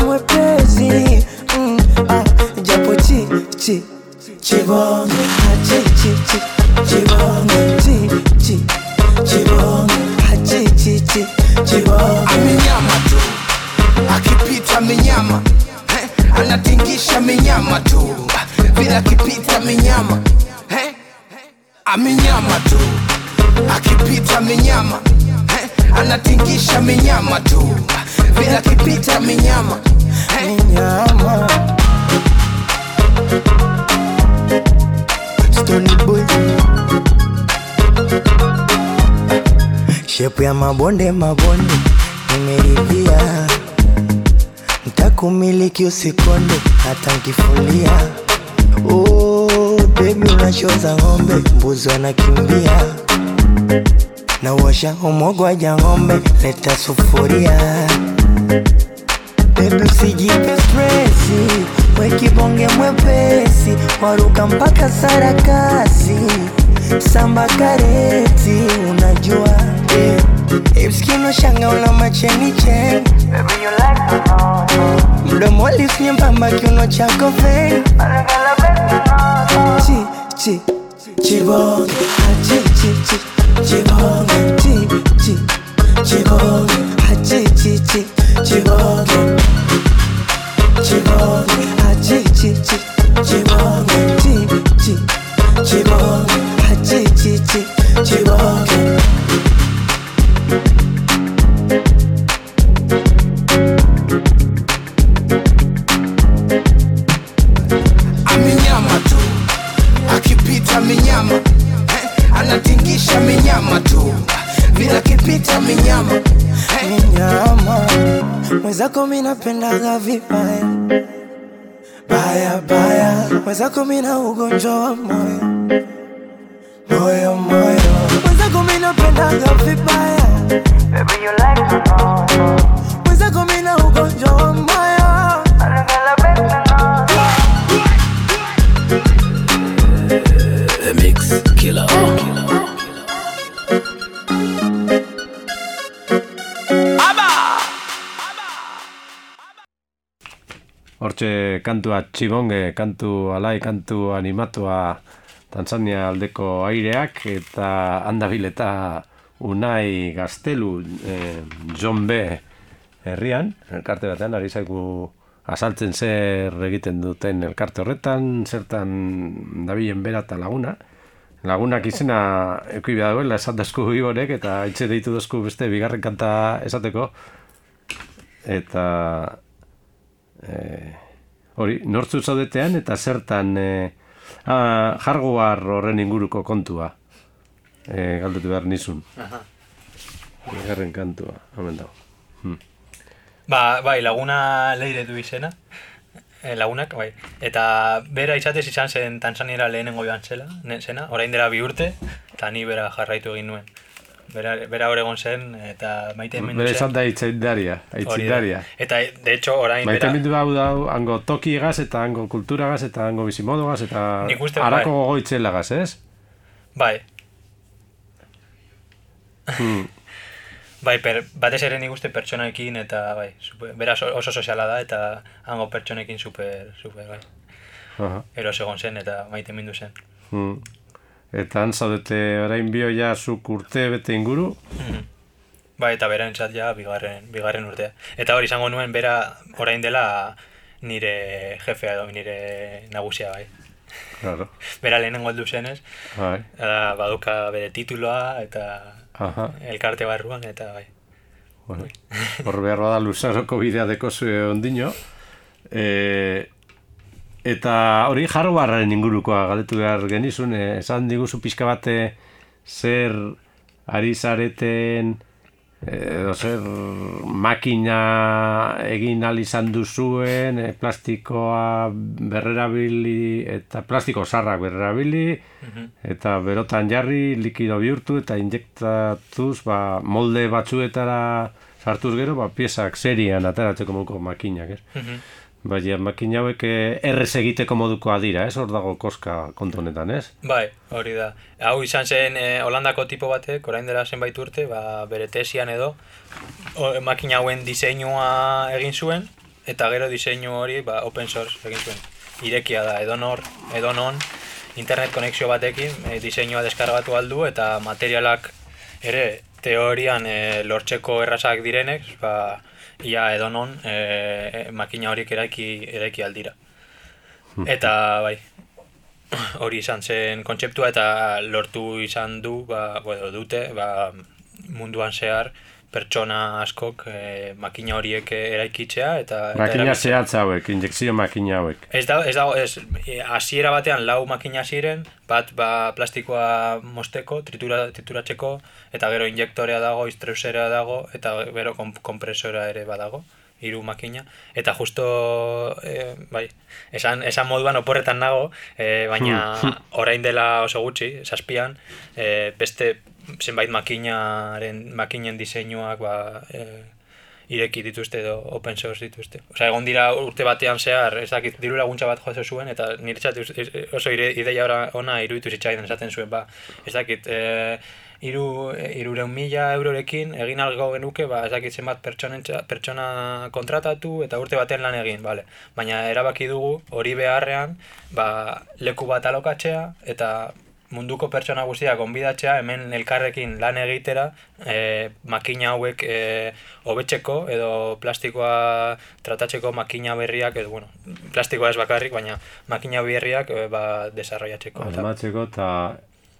mwepesi. Mm, ah, japo chi chi chibonge. Chi tu. Akipita minyama. Eh, anatingisha minyama tu. Bila akipita minyama. Eh, amenyama tu. Akipita minyama eh, anatingisha minyama tu. Bila akipita minyama nyama Stony boy. Shepu ya mabonde mabonde. Nimeridhia ntakumiliki usikonde. Hata nkifulia oh, bebi unachoza ng'ombe mbuzi wanakimbia. Na uosha umogwaja ng'ombe leta sufuria. Baby usijipe stresi, we mwepesi, waruka mpaka sarakasi, samba kareti, unajua yeah. Hips kino kiuno chako macheni 찌찌 지봉이 아찌찌찌 지봉이 찌찌 지봉이 아찌찌찌 지봉 mwenzako mi napendaga vibaya baya baya, mwenzako mi na ugonjwa wa moyo. Moyo moyo, mwenzako mi napendaga vibaya Hortxe kantua txibonge, kantu alai, kantu animatua Tanzania aldeko aireak eta handabil eta unai gaztelu eh, John B. herrian, elkarte batean, ari zaigu azaltzen zer egiten duten elkarte horretan, zertan dabilen bera eta laguna. Lagunak izena eki behar duela esan dazku iborek eta itxe deitu dazku beste bigarren kanta esateko. Eta eh, hori, nortzu zaudetean eta zertan eh, ah, hardware horren inguruko kontua eh, galdetu behar nizun. Bigarren kantua, hemen dago. Ba, bai, laguna leire du izena. E, lagunak, bai. Eta bera izatez izan zen Tanzaniera lehenengo joan zela, zena, orain dela bi urte, eta ni bera jarraitu egin nuen. Bera, bera hor egon zen, eta maite hemen Bere esan da itzaindaria, aitzindaria. Eta, de hecho, orain Maite bera... mindu hau da, hango tokiegaz eta hango kulturagaz eta hango bizimodogaz eta Nik uste, harako bai. gogoitzelagaz, ez? Bai, Hmm. bai, per, batez ere nik uste pertsonekin eta bai, super, bera oso- soziala da eta hango pertsonekin super, super, bai. Aha. Eros egon zen eta maite mindu zen. Hmm. Eta han zaudete orain bio ja zuk urte bete inguru, Mhm. Bai, eta bera entzat ja bigarren, bigarren urtea. Eta hori izango nuen bera orain dela nire jefea edo nire nagusia bai. claro. Bera lehenengo heldu zenez, Bai. eta baduka bere tituloa eta Aha. elkarte barruan eta bai. Bueno, hor behar bada luzaroko bidea dekozue ondino. E, eta hori jarrobarraren ingurukoa galetu behar genizun, e, esan diguzu pixka bate zer ari zareten edo zer makina egin al izan duzuen, e, plastikoa berrerabili eta plastiko sarrak berrerabili, eta berotan jarri, likido bihurtu eta injektatuz ba, molde batzuetara sartuz gero, ba, piezak serian ateratzeko moduko makinak, ez? Mhm. Baina makina hauek eh, errez egiteko modukoa dira, ez? Hor dago koska kontu honetan, ez? Bai, hori da. Hau izan zen eh, Holandako tipo batek, orain dela zenbait urte, ba, bere tesian edo, o, makina hauen diseinua egin zuen, eta gero diseinu hori ba, open source egin zuen. Irekia da, edonor, edonon, internet konexio batekin, e, diseinua deskargatu aldu, eta materialak ere teorian e, lortzeko errazak direnek, ba, ia edonon e, makina horiek eraiki, eraiki aldira. Eta bai, hori izan zen kontzeptua eta lortu izan du, ba, bueno, dute, ba, munduan zehar pertsona askok eh, makina horiek eraikitzea eta, eta Makina zehatz hauek, injekzio makina hauek. Ez da, ez dago, ez, e, hasiera batean lau makina ziren, bat ba, plastikoa mosteko, tritura, trituratzeko, eta gero injektorea dago, iztreusera dago, eta gero kon, kompresora ere badago, hiru makina, eta justo, e, bai, esan, esan moduan oporretan nago, e, baina orain dela oso gutxi, zazpian, e, beste zenbait makinaren, makinen diseinuak, ba, e, ireki dituzte edo open source dituzte. Osea, egon dira urte batean zehar, ez dakit, diru laguntza bat jaso zuen, eta niretzat oso ire, ideia ora, ona iruditu zitzaidan esaten zuen, ba, ez dakit, e, iru, irureun mila eurorekin egin algo genuke, ba, ez dakit zenbat pertsona kontratatu eta urte batean lan egin, bale. Baina erabaki dugu hori beharrean, ba, leku bat alokatzea eta munduko pertsona guztiak gonbidatzea hemen elkarrekin lan egitera e, makina hauek e, hobetzeko edo plastikoa tratatzeko makina berriak edo bueno, plastikoa ez bakarrik, baina makina berriak e, ba, desarrollatzeko. Eta, Almatzeko eta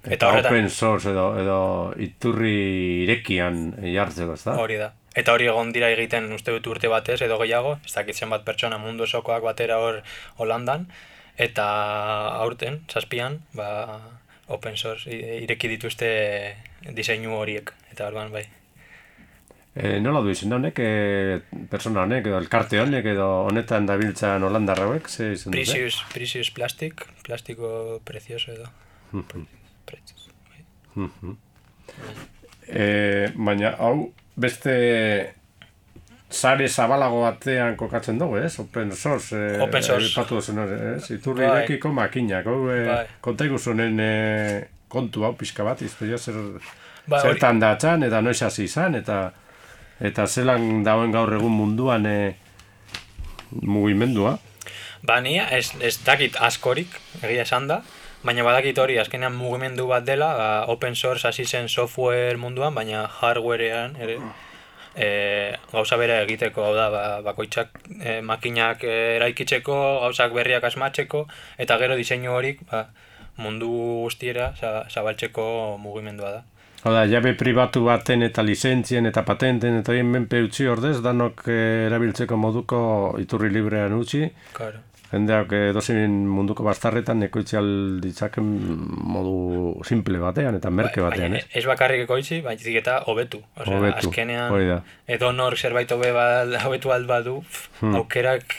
Eta eta horretan- open source edo, edo iturri irekian jartzeko, ezta? hori da. Eta hori egon dira egiten uste dut urte batez edo gehiago, ez dakit zenbat pertsona mundu osokoak batera hor Holandan, eta aurten, zazpian, ba, open source ireki dituzte diseinu horiek, eta orduan bai. E, nola du izen honek, e, persona honek, edo elkarte honek, edo honetan dabiltzan holandarra hauek, ze izen dute? Precious, precious plastic, plastiko precioso edo. Precious, bai. E, baina hau beste sare zabalago batean kokatzen dugu, ez? Open source. E, Open source. Aipatu duzen ez? Iturri Bai. irekiko makinak. Hau, e, Bai. konta iguzunen e, kontu hau pixka bat, izpedia zer, Bai, zertan datzan, eta noiz hasi izan, eta eta zelan dauen gaur egun munduan e, mugimendua. Ba, ni ez, ez dakit askorik, egia esan da, baina badakit hori, azkenean mugimendu bat dela, ba, open source hasi zen software munduan, baina hardwarean ere, e, gauza bera egiteko, hau da, ba, bakoitzak e, makinak e, eraikitzeko, gauzak berriak asmatzeko, eta gero diseinu horik ba, mundu guztiera za- zabaltzeko mugimendua da. Hau da, jabe pribatu baten eta lizentzien eta patenten eta horien menpe utzi ordez, danok eh, erabiltzeko moduko iturri librean utzi, Claro. Jendeak edozein munduko bastarretan ekoitzial ditzaken modu simple batean eta merke batean, Baina, ez? ez bakarrik ekoitzi, baizik eta hobetu. Osea, azkenean, edo nor zerbait hobe hobetu alt badu, Hmm. aukerak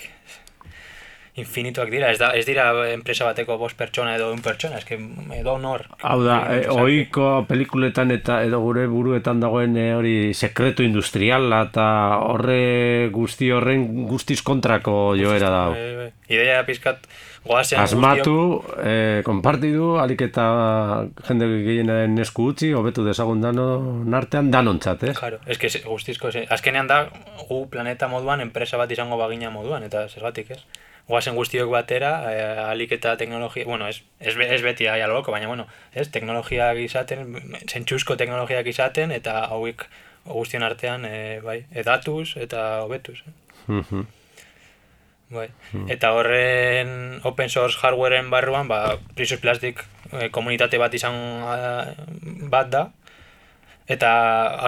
infinituak dira. Ez, da, ez dira enpresa bateko bost pertsona edo un pertsona, eske edo nor. Hau da, e, Osea, ohiko pelikuletan eta edo gure buruetan dagoen e, hori sekretu industriala eta horre guzti horren guztiz kontrako joera da. bai, bai. Ideia pizkat goazen Asmatu, e, konpartidu, alik eta jende gehienaren esku utzi, hobetu desagun danon artean danontzat, ez? Claro, es que guztizko, azkenean da gu planeta moduan enpresa bat izango bagina moduan, eta zergatik ez? Guazen guztiok batera, eh, alik eta teknologia, bueno, ez, ez, ez beti aia loko, baina bueno, ez, teknologiak izaten, zentxuzko teknologiak izaten, eta hauek guztien artean, eh, bai, edatuz eta hobetuz. Eh? Bai. Eta horren open source hardwareen barruan, ba, Precious Plastic eh, komunitate bat izan eh, bat da, eta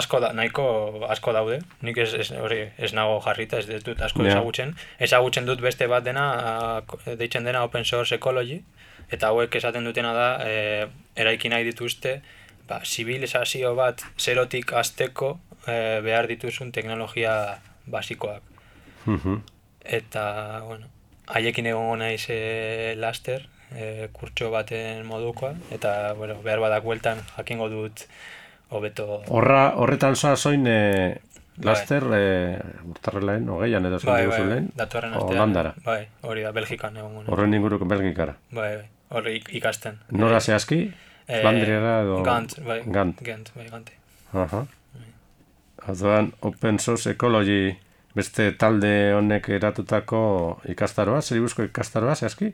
asko da, nahiko asko daude. Nik ez, ez, hori, ez nago jarrita, ez, dut asko Ja. ezagutzen. Ezagutzen dut beste bat dena, deitzen dena open source ecology, eta hauek esaten dutena da, eh, eraiki nahi dituzte, ba, zibilizazio bat zerotik azteko eh, behar dituzun teknologia basikoak Mhm. eta bueno, haiekin egongo naiz e, laster, e, kurtso baten modukoa, eta bueno, behar badak bueltan jakingo dut hobeto Horra, horretan zoa zoin e, Bai. laster, e, urtarrelaen, hogeian edo bai, zen bai, duzu bai, lehen, datorren astean. Holandara. Bai, hori da, Belgikan egongo naiz. Horren inguruko belgikara. Bai, bai, hori ik- ikasten. Nora zehazki? Eh, Flandriara edo... Gant, bai, Gant. Gent, bai, Gante. Aha. Orduan, Open Source Ecology beste talde honek eratutako ikastaroa, zer ibuzko ikastaroa, zehazki?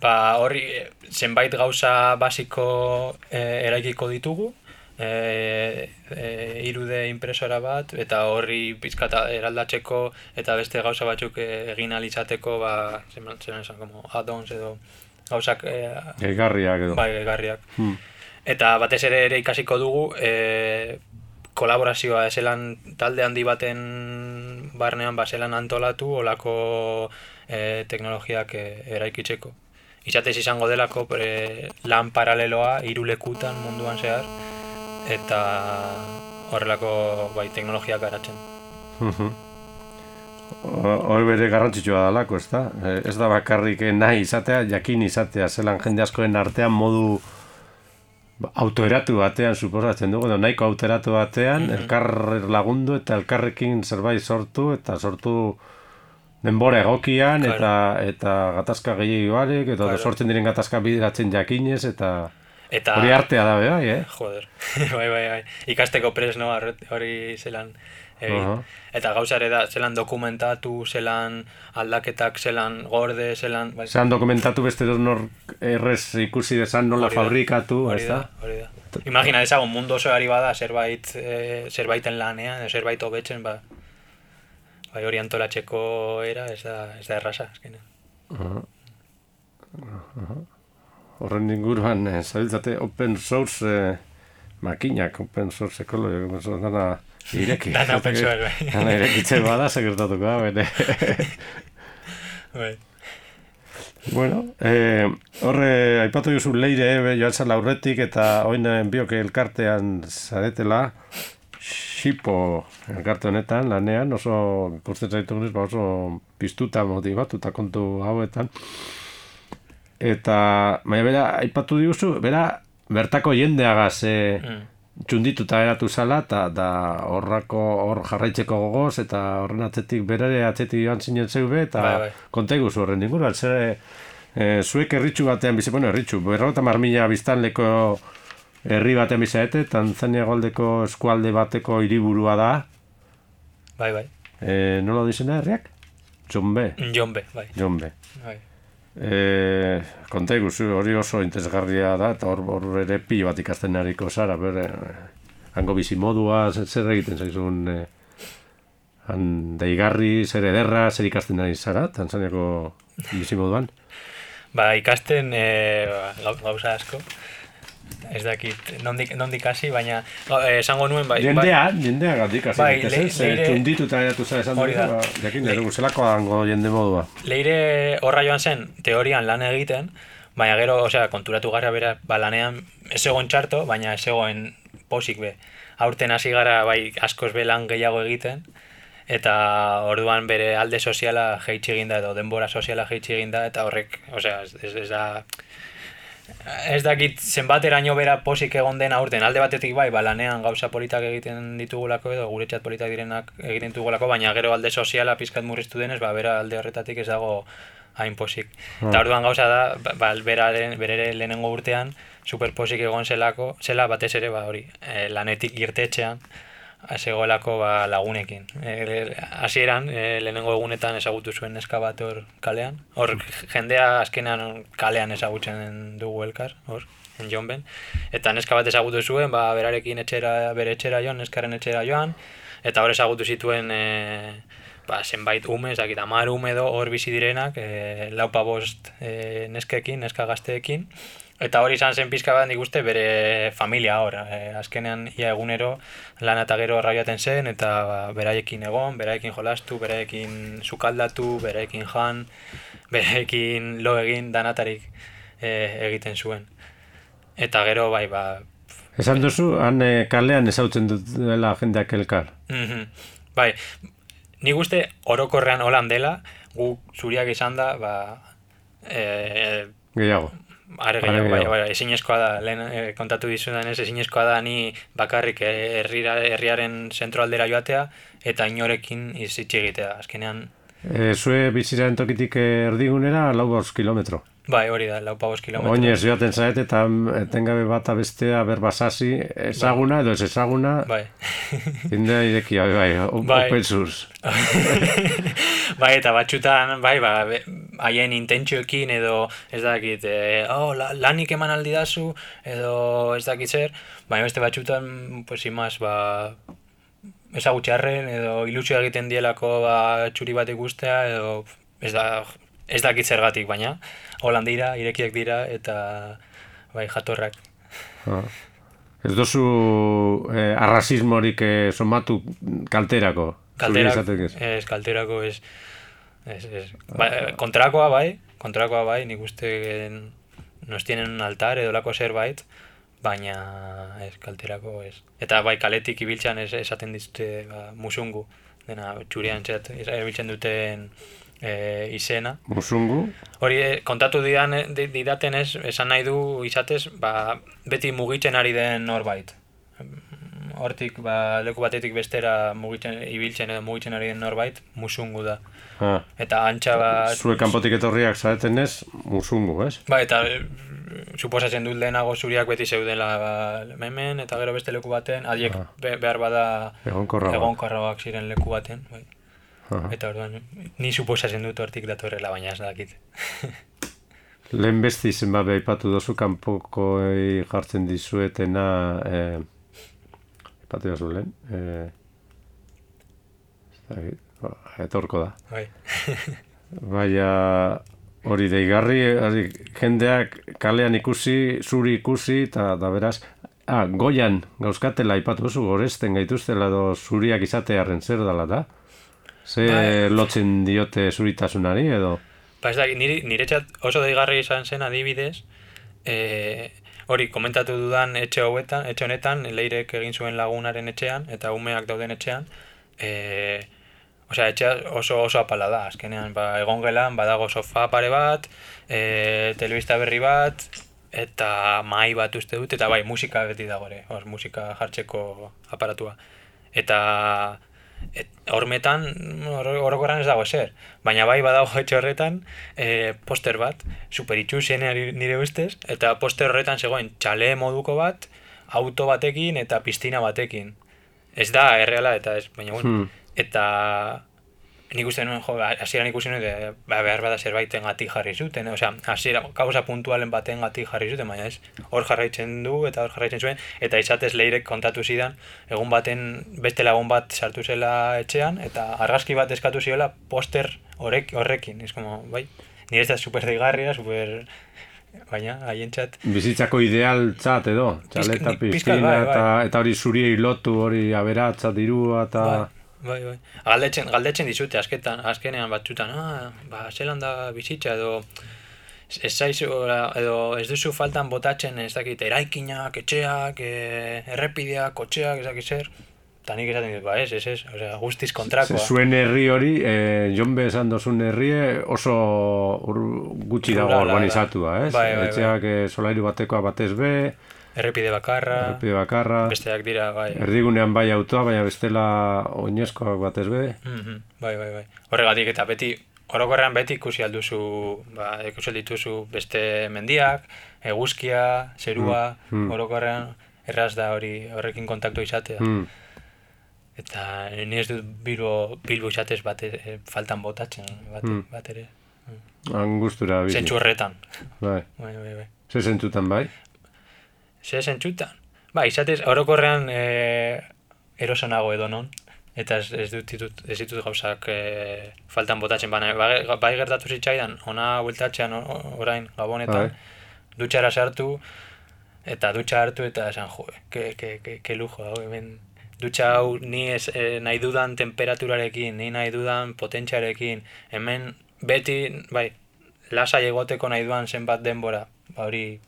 Ba, horri eh, zenbait gauza basiko eh, eraikiko ditugu, eh, eh, irude impresora bat, eta horri pizkata eraldatzeko eta beste gauza batzuk eh, egin alizateko, ba, zeman, zeman esan, como add-ons edo gauzak eh, Gehigarriak edo. bai, garriak. Hmm. Eta batez ere ere ikasiko dugu e, kolaborazioa eselan talde handi baten barnean baselan antolatu olako e, teknologiak e, eraikitzeko. Izatez izango delako e, lan paraleloa hiru lekutan munduan zehar eta horrelako bai teknologiak garatzen. Ho- Hori bere garrantzitsua dalako, ez da? Eh, Ez da bakarrik nahi izatea, jakin izatea, zelan jende askoen artean modu autoeratu batean suposatzen dugu, nahiko autoeratu batean, elkar lagundu eta elkarrekin zerbait sortu, eta sortu denbora egokian, Claro. eta eta gatazka gehiago barik, eta Claro. sortzen diren gatazka bideratzen jakinez, eta Eta hori artea da, bai, eh? Joder, bai, bai, bai. Ikasteko pres, no, hori zelan egin. Aha. Eta gauza ere da, zelan dokumentatu, zelan aldaketak, zelan gorde, zelan... Bai, Zean dokumentatu beste nor errez ikusi desan nola hori fabrikatu, hori ez da, da? hori da. Imagina dezagun mundu oso ari bada zerbait, e, zerbaiten lanean, edo zerbait hobetzen, ba, bai hori antolatzeko era, ez da, ez da erraza, azkenean. Horren inguruan, eh, zabiltzate open source eh, makinak, open source ekologi, open source dana ireki. Dana open source, bai. Dana irekitze bada, segertatuko da, bere. Bai. bueno, eh, horre, aipatu duzu leire, eh, joan zala aurretik, eta oin eh, bioke elkartean zaretela, Xipo elkarte honetan, lanean, oso, ikusten zaitu nuz, ba oso piztuta motivatuta kontu hauetan. Eta, baina bera, aipatu diguzu, bera, bertako jendeagaz eh, Mm. txundituta eratu zala, eta da horrako hor jarraitzeko gogoz, eta horren atzetik berare atzetik joan zinen zeube, eta Bai, bai. konta horren inguruan, zer e, zuek erritxu batean bizi, bueno, erritxu, berrota marmila biztanleko herri batean bizaete, Tanzania goldeko eskualde bateko hiriburua da, Bai, bai. e, nola dizena herriak? Jombe, Jonbe, bai. Jombe. bai. E, konta iguzu, hori oso interesgarria da, eta hor, hor ere pilo bat ikasten hariko zara, bere, hango bizi modua, zer, egiten zaizun, e, han deigarri, zer ederra, zer ikasten ari zara, Tanzaniako bizi moduan. Ba, ikasten e, gau- gauza asko. Ez dakit, nondik, nondik hasi, baina eh, esango nuen, bai, bai, Jendea, jendea gatik hasi Bai, le- ez, leire- txundituta eratu zara esan dut, ba, jakin dugu, zelako hango jende modua. leire horra joan zen, teorian lan egiten, baina gero, osea, konturatu gara bera, ba, lanean ez egon txarto, baina ez egoen posik be. Aurten hasi gara, bai, askoz be lan gehiago egiten, eta orduan bere alde soziala jeitsi eginda edo denbora soziala jeitsi eginda eta horrek, osea, ez, ez da ez dakit zenbateraino bera posik egon den aurten alde batetik bai, ba, lanean gauza politak egiten ditugulako edo gure txat politak direnak egiten ditugulako, baina gero alde soziala pizkat murriztu denez, ba, bera alde horretatik ez dago hain posik. Eta orduan gauza da, ba, ba, beraren, berere lehenengo urtean, super posik egon zelako, zela batez ere, ba, hori, eh, lanetik irtetxean, zegoelako ba, lagunekin. E, hasieran e, lehenengo egunetan ezagutu zuen neska bat hor kalean. Hor jendea azkenean kalean ezagutzen dugu elkar, hor, enjonben. Eta neska bat ezagutu zuen, ba, berarekin etxera, bere etxera joan, neskaren etxera joan, eta hor ezagutu zituen e, ba, zenbait ume, ez dakit, amar ume edo hor bizi direnak, e, laupa bost e, neskekin, neska gazteekin, Eta hori izan zen pizka bat nik uste bere familia hor. E, azkenean ia egunero lan eta gero rabiaten zen eta ba, beraiekin egon, beraiekin jolastu, beraiekin sukaldatu, beraiekin jan, beraiekin lo egin danatarik e, egiten zuen. Eta gero bai ba Esan duzu, han eh, kalean ezautzen dutela jendeak elkar. Mhm. Bai, nik uste orokorrean holan dela, gu zuriak izan da, ba, e, Gehiago. Are gehiago, bai, bai, ezinezkoa da, lehen eh, kontatu dizudanez, ezinezkoa da ni bakarrik eh, herrira, herriaren zentroaldera joatea eta inorekin izitxe egitea. Azkenean, E, zue biziraren tokitik erdigunera, lau bost kilometro. bai, hori da, lau pagos kilometro. Oinez joaten zaet eta mm, etengabe bata bestea berbasasi, ezaguna edo ez ezaguna, Bai. jendea irekia, bai, bai, Bai. open source. bai, eta batxutan, bai, ba, haien intentzioekin edo ez dakit, e, oh, la, lanik eman aldi dazu, edo ez dakit zer, baina beste batxutan, pues, imaz, ba, ezagutxarren edo ilusio egiten dielako ba, txuri bat ikustea edo ez da ez dakit zergatik baina holan dira, irekiak dira eta bai jatorrak Ah. Ez dozu eh, arrasismorik eh, somatu kalterako. zuri Kalterak, izatek ez. kalterako ez, ez, ez. Ba, eh, kontrakoa bai, kontrakoa bai, nik uste en- nos tienen un altar edo lako zerbait, baina ez, kalterako ez. Eta bai, kaletik ibiltzan ez, esaten dizute ba, musungu, dena txurian txat, erabiltzen duten e, izena. Musungu, Hori eh, kontatu didan, di- didaten ez, esan nahi du izatez, ba, beti mugitzen ari den norbait. Hortik, ba, leku batetik bestera mugitzen, ibiltzen edo mugitzen ari den norbait, musungu da. ah, Eta antxa bat... zue kanpotik etorriak zaeten ez, musungu, ez? Ba, eta suposatzen dut lehenago zuriak beti zeudela ba, hemen, eta gero beste leku baten, adiek Ah. be, behar bada Egonkorragoak. egonkorragoak ziren leku baten. Bai. Aha. Eta orduan, ni suposatzen dut hortik datorrela, baina ez dakit. Lehen besti izen bat aipatu dozu kanpoko jartzen dizuetena eh, aipatu dozu lehen eh, ez dakit, etorko da Bai. baina hori deigarri hori, jendeak kalean ikusi zuri ikusi eta da beraz ah, goian gauzkatela aipatu duzu goresten gaituztela edo zuriak izatearen zer dala da ze Bai. lotzen diote zuritasunari edo Ba, ez dakit, niri, niretzat oso deigarri izan zen adibidez, e, hori, komentatu dudan etxe hauetan, etxe honetan, leirek egin zuen lagunaren etxean, eta umeak dauden etxean, e, osea, etxea oso oso apala da, azkenean, ba, egon gelan, badago sofa pare bat, e, telebista berri bat, eta mahai bat uste dut, eta bai, musika beti dago ere, hor, musika jartzeko aparatua. Eta et, hormetan hor- orokorran ez dago ezer, baina bai badago etxe horretan e, poster bat, super itxusien nire ustez, eta poster horretan zegoen txale moduko bat, auto batekin eta piztina batekin. Ez da erreala eta ez, baina bueno, Hmm. Eta nik uste nuen, jo, hasieran ikusi nuen, de, ba, behar bada zerbaiten gati jarri zuten, osea, hasiera, kausa puntualen baten gati jarri zuten, baina ez, hor jarraitzen du eta hor jarraitzen zuen, eta izatez leirek kontatu zidan, egun baten beste lagun bat sartu zela etxean, eta argazki bat eskatu ziola poster horrek, horrekin, ez como, bai, nire ez da super deigarria, super baina haientzat. Bizitzako ideal txat edo, txaleta, pizkina, bai, bai. eta, eta hori zuriei lotu, hori aberatza, dirua, eta... Bai, bai, bai. Galdetzen, galdetzen dizute asketan, azkenean batzutan, ah, ba, zelan da bizitza edo ez zaizu, edo ez duzu faltan botatzen, ez dakit, eraikinak, etxeak, e, errepideak, kotxeak, ez dakit zer. Eta nik esaten dut, ba ez, ez, ez, osea, guztiz kontrakoa. Zuen herri hori, e, Jonbe esan dozun herrie oso ur, gutxi dago urbanizatua, ez? Bai, bai, bai. Etxeak e, solairu batekoa batez be, Errepide bakarra, errepide bakarra, besteak dira, bai. erdigunean bai autoa, baina bestela oinezkoak batez be. Mhm, Bai, bai, bai. Horregatik eta beti, orokorrean beti ikusi alduzu, ba, ikusi dituzu beste mendiak, eguzkia, zerua, Mm, mm. orokorrean erraz da hori horrekin kontaktu izatea. Hmm. Eta ni ez dut bilbo, bilbo izatez bate, eh, faltan botatzen, bat, Mm. bat ere. Angustura bizi. Zentsu horretan. Bai. Bai, bai, bai. Ze zentzutan bai? Ze zentsutan? Ba, izatez, orokorrean e, erosonago edo non. Eta ez, ez dut ditut, ez ditut gauzak e, faltan botatzen. Baina, bai, bai gertatu zitzaidan, ona bueltatzean orain gabonetan, Bai. dutxara sartu, eta dutxa hartu eta esan, jo, ke, ke, ke, ke lujo, hau, hemen dutxa hau ni ez, e, nahi dudan temperaturarekin, ni nahi dudan potentziarekin, hemen beti, bai, lasai egoteko nahi duan zenbat denbora, ba hori,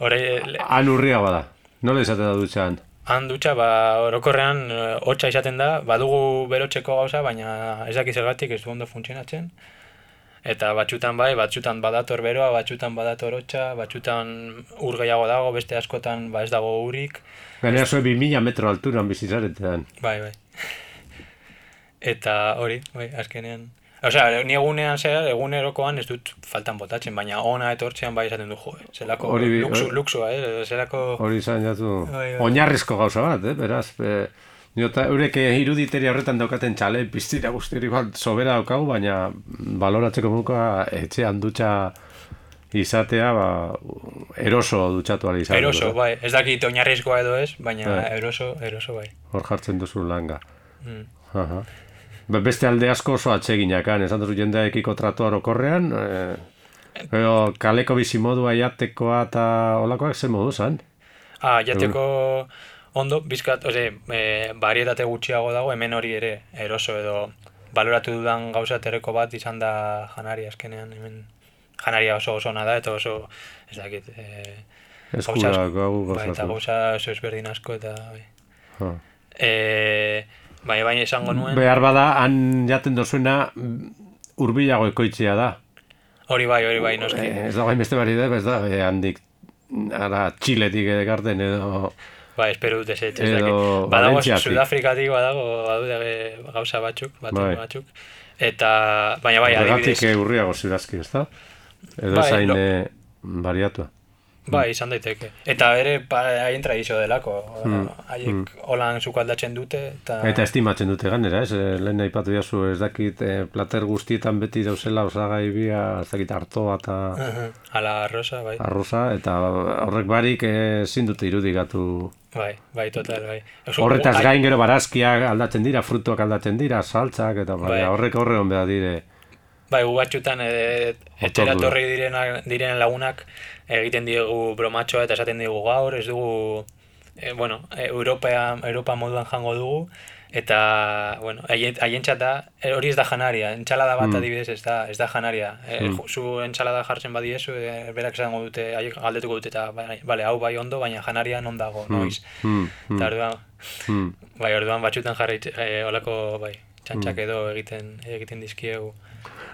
hori, le- Han urria bada. Nola izaten da dutxan? han dutxa, ba, orokorrean, eh, hotza izaten da, badugu berotzeko gauza, baina ez dakiz zergatik ez du ondo funtzionatzen. Eta batxutan bai, batxutan badator beroa, batxutan badator hotza, batxutan ur gehiago dago, beste askotan ba ez dago urik. Gainera zuen 2000 metro alturan bizizaretean. Bai, bai. Eta hori, bai, azkenean. Osea, ni egunean zehar, egunerokoan ez dut faltan botatzen, baina ona etortzean bai esaten du, jo, zelako Hori luxu, hori- luxua, eh? zelako... Hori izan jatu, Bai, bai. oinarrizko gauza bat, eh? beraz. E, Niota, eurek iruditeria horretan daukaten txale, piztira guztiri bat sobera daukagu, baina baloratzeko muka etxean dutxa izatea, ba, eroso dutxatu ala izatea. Eroso, bai, ez dakit oinarrizkoa edo ez, baina Bai. eroso, eroso bai. Hor jartzen duzu langa. Mm. Aha. Be- Beste alde asko oso atseginakan, esan duzu jendeekiko tratu orokorrean, e, edo kaleko bizimodua jatekoa eta olakoak ze modu zan? Ah, jateko ondo, bizkat, ose, e, barietate gutxiago dago, hemen hori ere, eroso edo baloratu dudan gauza tereko bat izan da janari azkenean, hemen janaria oso oso ona da, eta oso, ez dakit, e, Eskura gauza gau bai, eta gozatu. gauza oso ezberdin asko, eta, bai. Ha. E, bai, bai, esango nuen, Behar bada, han jaten dozuena urbilago ekoitzea da. hori bai, hori bai, noski. Eh, ez dago beste bari da, ez da, eh, handik ara txiletik egarten edo... Bai, espero dut ez, ez Edo. Badago. Sudafrikatik badago badaude gauza batzuk, batzuk, Bai. batzuk. Eta, baina bai, adibidez, eh, urriago zirazki, ez da? Edo Bai, zain eh, bariatua. Bai, izan daiteke. Eta ere, pa, haien tradizio delako. Hmm, Haiek holan sukaldatzen dute, eta... Eta estimatzen dute ganera, ez? Eh, Lehen aipatu jazu, ez dakit, eh, plater guztietan beti dauzela osagai bia, ez dakit artoa eta Mhm. Ala rosa, bai. arroza, eta horrek barik eh, ezin dute irudikatu. Bai, bai, total, bai. Oso- Horretaz ai- gain gero barazkiak aldatzen dira, frutuak aldatzen dira, saltzak, eta Bai. bai. horrek horre hon behar dire. Bai, gu batxutan e, etxera torri direnak, diren lagunak egiten diegu bromatxoa eta esaten digu gaur, ez dugu, e, bueno, e, Europa, Europa moduan jango dugu, eta, bueno, haien- haientzat da, e, hori ez da janaria, entxalada bat Mm. adibidez ez da, ez da janaria. E, Mm. ju- Zu entxalada jartzen badiezu, e, berak esango dute, haiek galdetuko dute, eta, bai, bale, hau bai ondo, baina janaria non dago, noiz. Hmm, hmm, Eta orduan, hmm. bai, orduan batxutan jarri, e, olako, bai, txantxak Mm. edo egiten, egiten dizkiegu.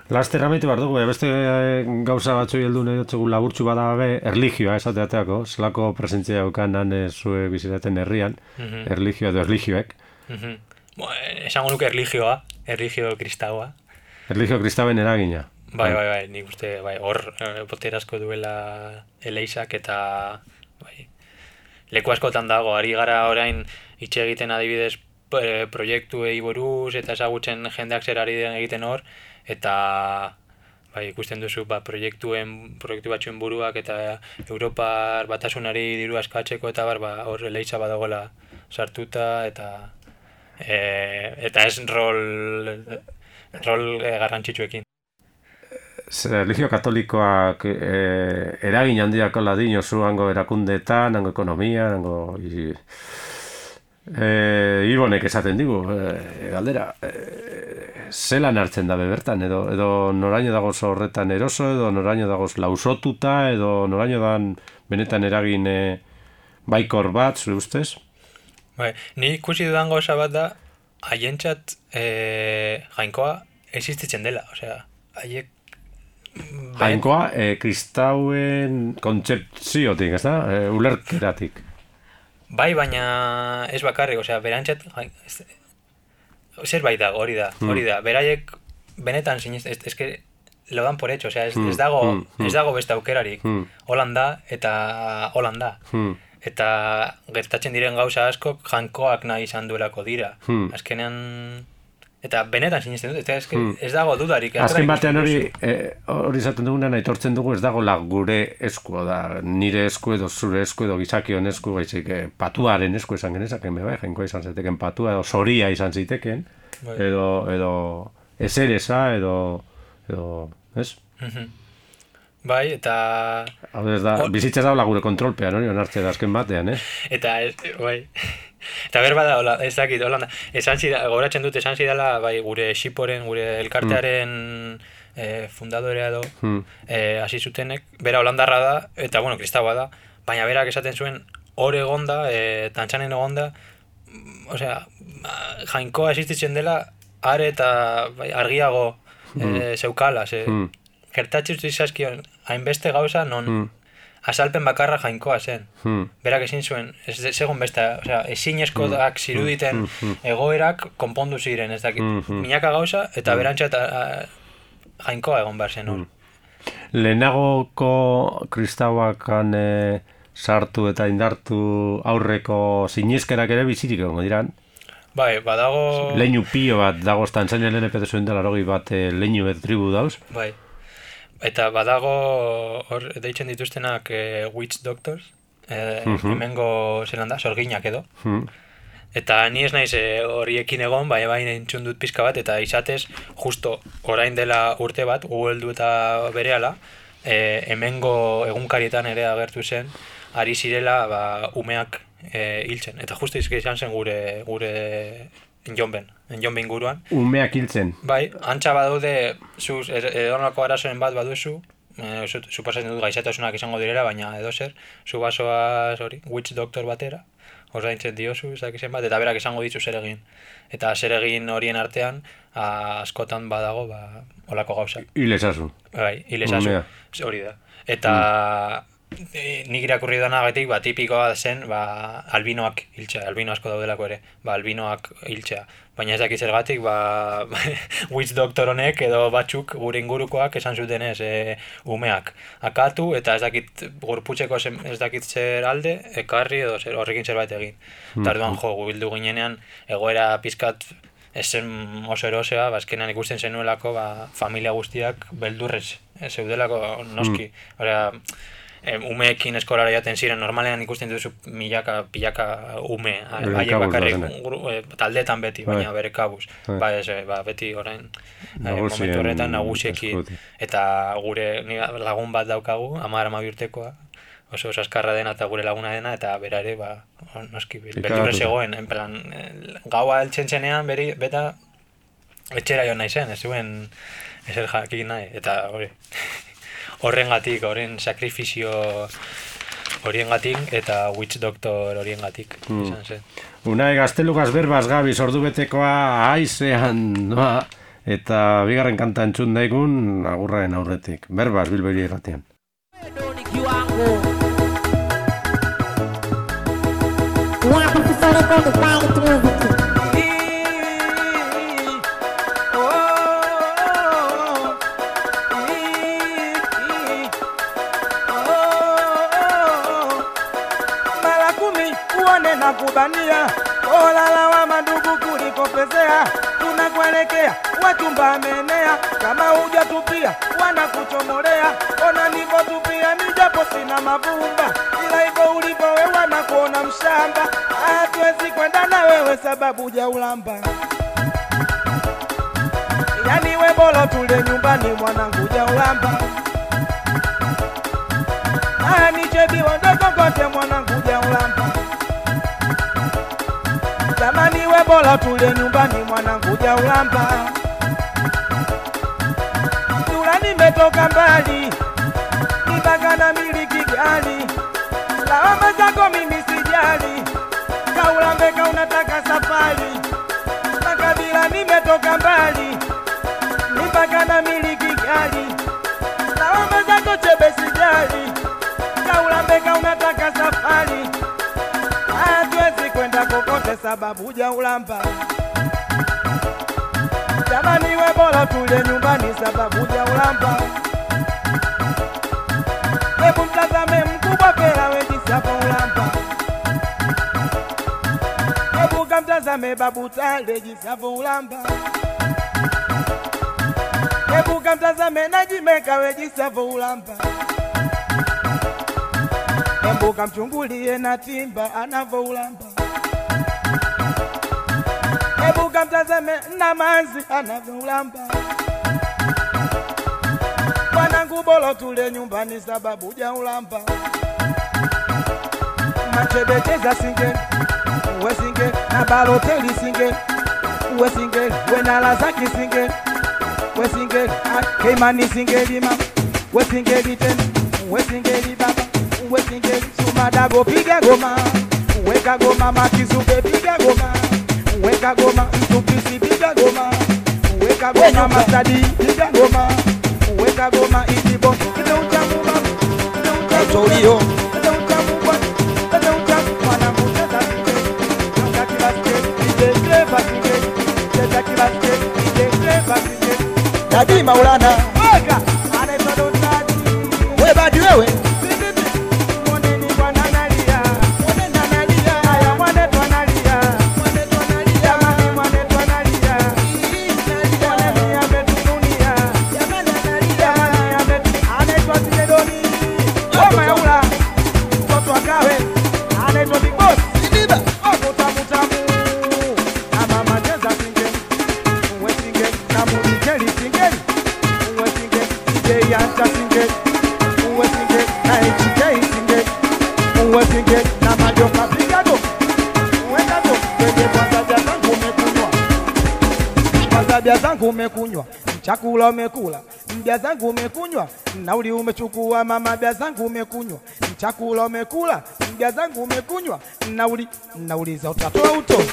Laster amaitu behar dugu, eh, beste eh, gauza batzu heldu nahi dutzugu laburtzu bada be, erligioa esateateako, zelako presentzia daukan han eh, zue bizitaten herrian, Mhm. erligioa edo erligioek. Mhm. Bo, eh, esango nuke erligioa, erligio kristaua. Erligio kristaben eragina. Bai, bai, bai, nik uste, bai, hor boterazko duela eleisak eta, bai, leku askotan dago, ari gara orain itxe egiten adibidez eh, proiektuei buruz eta ezagutzen jendeak zer ari den egiten hor, eta bai, ikusten duzu ba, proiektuen, proiektu batzuen buruak eta Europar batasunari diru askatzeko eta bar, ba, hor eleitza badagoela sartuta eta e, eta ez rol rol e, garrantzitsuekin. religio katolikoak e, eragin handiako ladino zu hango erakundeetan, hango ekonomia, hango... I, e, Ibonek esaten digu, e, galdera, e, zelan hartzen dabe bertan, edo, edo noraino dagoz horretan eroso, edo noraino dagoz lausotuta, edo noraino dan benetan eragin e, baikor bat, zure ustez? Bai, ni ikusi dudan gauza bat da, haientzat e, jainkoa existitzen dela, osea, haiek Jainkoa, e, kristauen kontzeptziotik, ez da? E, ulerkeratik. Bai, baina ez bakarrik, osea, ez- zerbait da, hori da, hori da, beraiek benetan sinez, ez, que lo dan por hecho, osea, ez, Hmm, ez dago, hmm, hmm. ez dago beste aukerarik, Hmm. holan da, eta holan da. Hmm. Eta gertatzen diren gauza askok jankoak nahi izan duelako dira. Hmm. Azkenean, eta benetan sinesten dut, eta ez, Hmm. ez dago dudarik. Azken batean hori, ikusten duzu. e, hori izaten duguna aitortzen dugu ez dagoela gure esku, da nire esku edo zure esku edo gizakion esku, baizik e, patuaren esku esan genezaken, be bai, jainkoa izan ziteken patua edo zoria izan ziteken, Bai. edo, edo esereza, edo, edo, ez? Bai, eta... Hau ez da, bizitza daula gure kontrolpean, hori onartze da azken batean, ez? Eta, bai. Eta berba da, hola, ez dakit, holanda, esan zida, goratzen dut, esan zidala, bai, gure xiporen, gure elkartearen eh, fundadorea edo, eh, hasi zutenek, bera holandarra da, eta, bueno, kristaua da, baina berak esaten zuen, hor egonda, e, tantxanen egonda, mm, osea, jainkoa existitzen dela, are eta bai, argiago e, zeukala, ze, Hmm. gertatzen zizazkion, hainbeste gauza non Hmm. Azalpen bakarra jainkoa zen Hmm. berak ezin zuen, ez egon beste, osea, ezinezkoak ziruditen egoerak konpondu ziren, ez dakit, milaka gauza, eta berantza eta jainkoa egon behar zen hor. Lehenagoko kristauakan e, sartu eta indartu aurreko sinizkerak ere bizirik egongo diran. Bai, badago... Leinu pio bat dagoz Tanzania lehen epete zuen dela bat e, leinu bet tribu dauz. Bai. Eta badago hor deitzen dituztenak eh, witch doctors, eh, Mhm. hemengo zelan da, sorginak edo. Hmm. Eta ni ez naiz eh, horiekin egon, bai bai entzun dut pizka bat, eta izatez, justo orain dela urte bat, Google du eta berehala, eh, hemengo egunkarietan ere agertu zen, ari zirela ba, umeak eh, hiltzen. Eta justo izke izan zen gure, gure enjonben, enjonben inguruan. Umeak hiltzen. Bai, antxa badaude, zu edonako arazoen bat baduzu, zu- suposatzen dut gaixatasunak izango direla, baina edo zer, zu basoaz hori, witch doctor batera, ordaintzen diozu, ez dakizen bat, eta berak esango ditzu zer egin. Eta zer egin horien artean, a, askotan badago, ba, olako gauzak. Hil ezazu. Bai, hilesazu, Umea. hori da. Eta e, nik irakurri danagatik, ba, tipikoa zen, ba, albinoak hiltzea, albino asko daudelako ere, ba, albinoak hiltzea. Baina ez dakit zergatik, ba, witch doctor honek edo batzuk gure ingurukoak esan zuten ez, e, umeak. Akatu eta ez dakit gorputzeko zen, ez dakit zer alde, ekarri edo zer, horrekin zerbait egin. Eta orduan jo, bildu ginenean, egoera pizkat ez zen oso erosea, ba, azkenean ikusten zenuelako, ba, familia guztiak beldurrez, zeudelako noski. Ora, umeekin eskolara jaten ziren, normalean ikusten duzu milaka, pilaka ume, haiek kabuz bakarrik, eh, taldetan beti, Bai. baina bere kabuz. Bai. Ba, ez, eh, ba, beti orain, eh, Nagusien momentu horretan nagusiekin, eta gure lagun bat daukagu, amar ama urtekoa, oso saskarra dena eta gure laguna dena, eta bera ere, ba, noski, beldurre zegoen, en plan, gaua heltzen zenean, beri, beta, etxera joan nahi zen, ez zuen ezer jakin nahi, eta hori, horrengatik, horren sakrifizio horiengatik eta witch doctor horiengatik izan zen. Unai gaztelugaz berbaz gabiz ordu betekoa aizean noa, eta bigarren kanta entzun daigun agurraren aurretik. Berbaz bilberi irratian. La kubania olala wa mandugu kulikopezea tunakuelekea wachumba amenea. Kama hujatupia wanakuchomolea. Ona nivotupia mijapo sina mavumba. Ila iko ulivyo we wanakuona mshamba. Hatuwezi kwenda na wewe sababu jaulamba yani we bora tule nyumbani mwanangu ani nichebiwa ndokokote mwanangu jaulamba jamani we bora tule nyumbani mwanangu jaulamba Tula nimetoka mbali nipaka na miliki gari lawama zako mimi sijali kaulambeka unataka safari. Makabila nimetoka mbali sababu jaulamba jamani we bora tule nyumbani sababu jaulamba hebu mtazame mkubwa pela we jinsi ulamba hebu kamtazame babu tale jinsi ulamba hebu kamtazame najimeka we jinsi ulamba hebu kamchungulie na timba anavoulamba hebu kamtazame na manzi anavoulamba mwanangu bolo tule nyumbani sababu jaulamba machebecheza singe uwe singe na baloteli singe uwe singe we na lazaki singe we singe keimani singelima we singeli tena we singeli baba we singeli sumadago piga goma. Weka goma makizube piga goma weka goma mtupisi piga goma weka goma masadi piga goma weka goma ijibo ite utamu baba ite chakula umekula, mbia zangu umekunywa, nauli umechukua, mama bia zangu umekunywa, chakula umekula, mbia zangu umekunywa, nauli nauliza utatoa utoi,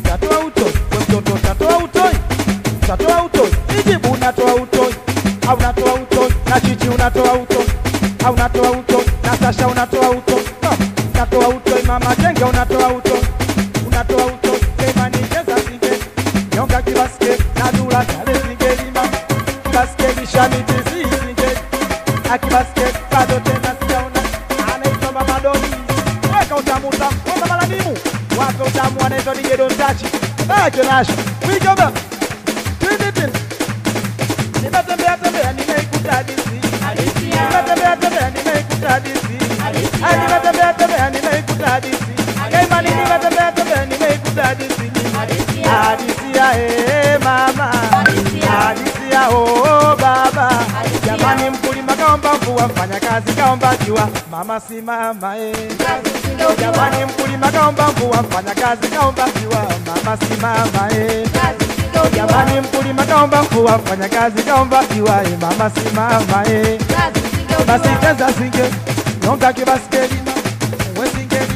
utatoa utoi, mtoto utatoa utoi, utatoa utoi, ijibu unatoa utoi, au unatoa utoi, na chichi unatoa utoi, au unatoa utoi, na Sasha unatoa utoi, unatoa utoi, mama Jenge unatoa utoi, unatoa utoi, Kemani Jeza Singe, nyonga Kibaske na dula tale singeli, mama Já me disse gente, Vai basquete, cada tem nação, a nação mamadoni. É que eu chamo da conta malamimu, o ato eu chamo a nação de vai É que eu acho, me chama, Trinitin. Ni batembea tembea, nimeikuta disi. Ni batembea tembea, nimeikuta disi. Ni batembea tembea, nimeikuta disi. Kaimani, ni batembea tembea, nimeikuta disi. Alicia, eh, mama. Adisia, oh, baba jamani mkulima kaomba mvua mfanya kazi kaomba jua mama si mama eh. Jamani mkulima kaomba mvua mfanya kazi kaomba jua mama si mama eh. Jamani mkulima kaomba mvua mfanya kazi kaomba jua eh. Mama si mama eh. Basi cheza singe nyonga kibaskeli na uwe singeli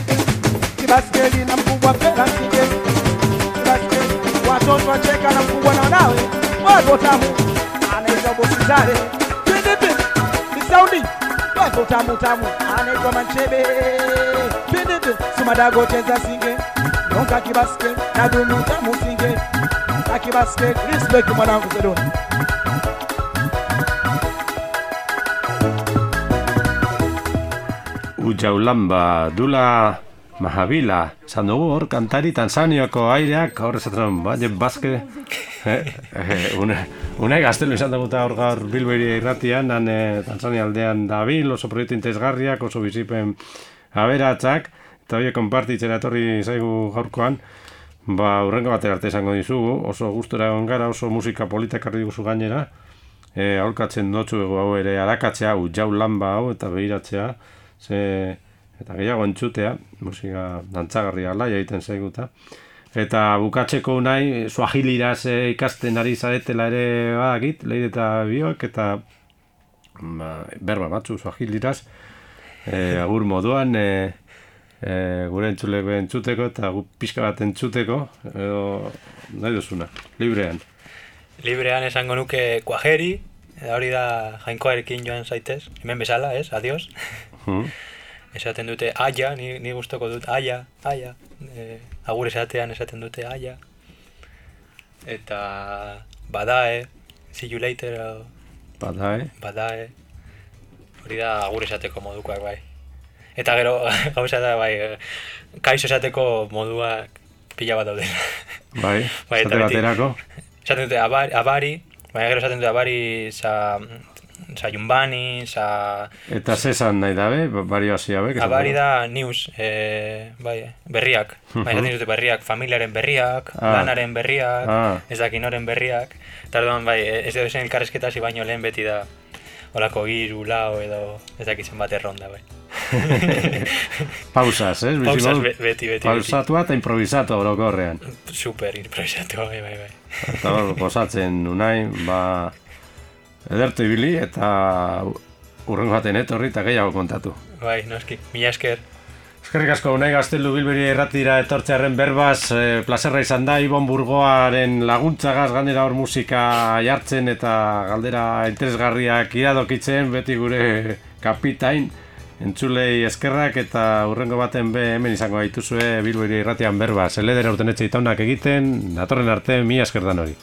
kibaskeli na mkubwa pela zinge. kibaskeli watoto wacheka na mkubwa na wanawe wako tamu anaitwa bosi zale misaundi wako tamu tamu. Anaitwa manchebe. Pindipi sumadago cheza singe. Nyonga kibaskeli na dumu tamu singe. Akibaskeli respect mwanangu zedoni Ujaulamba, dula mahabila, zan dugu hor kantari Tanzaniako aireak, hor esaten, baina bazke, eh, eh, une, une gaztelu izan dugu eta hor gaur bilberi irratian, han eh, Tanzania aldean dabil, oso proiektu interesgarriak, oso bizipen aberatzak, eta horiek konpartitzera etorri zaigu gaurkoan, Ba, urrengo batera arte izango dizugu, oso gustora egon gara, oso musika politak arri diguzu gainera, e, aholkatzen dotzu ego hau ere arakatzea, hau jau lanba hau eta behiratzea, ze, eta gehiago entzutea, musika dantzagarria ala, egiten zaiguta. Eta bukatzeko nahi, suahiliraz e, ikasten ari zaretela ere badakit, lehide eta biok, eta ba, berba batzu suahiliraz, e, agur moduan, e, e, gure entzuleko entzuteko eta gu pixka bat entzuteko, edo nahi duzuna, librean. Librean esango nuke kuajeri, eta hori da jainkoarekin joan zaitez, hemen bezala, ez? Adios. Hmm. Esaten dute aia, ni, ni gustoko dut aia, aia. E, agur esatean esaten dute aia. Eta badae, see you later, edo Bada, eh? badae. Hori da agur esateko modukoak bai. Eta gero gauza da bai, eh, kaixo esateko moduak pila bat daude. Bai, Bai, eta esate baterako. esaten dute abari, abari baina gero esaten dute abari sa, sa jumbani, sa... Eta zesan nahi dabe, ba- variazioa be? Abari da news, e, bai, berriak. Bai, esaten dute berriak, familiaren berriak, Ah. lanaren berriak, Ah. ez dakinoren berriak. Eta orduan, bai, ez edo zen elkarrezketa hasi baino lehen beti da olako hiru, lau edo ez dakitzen bat erronda, bai. Pausas, ez? Bizi Pausas modu- be- beti, beti, Pausatua eta improvisatu orokorrean. Super improvisatu, bai, bai, bai. Eta hor, gozatzen unai, ba, edertu ibili eta urrengo baten etorri eta gehiago kontatu. Bai, noski, mila esker. Eskerrik asko, unai gaztelu bilberi erratira etortzearen berbaz, e, plazerra izan da, Ibon Burgoaren laguntzagaz ganera hor musika jartzen eta galdera interesgarriak iradokitzen, beti gure kapitain, entzulei eskerrak eta urrengo baten be hemen izango gaituzue bilberi irratian berbaz. Eledera urten etxe itaunak egiten, datorren arte, mi esker dan hori.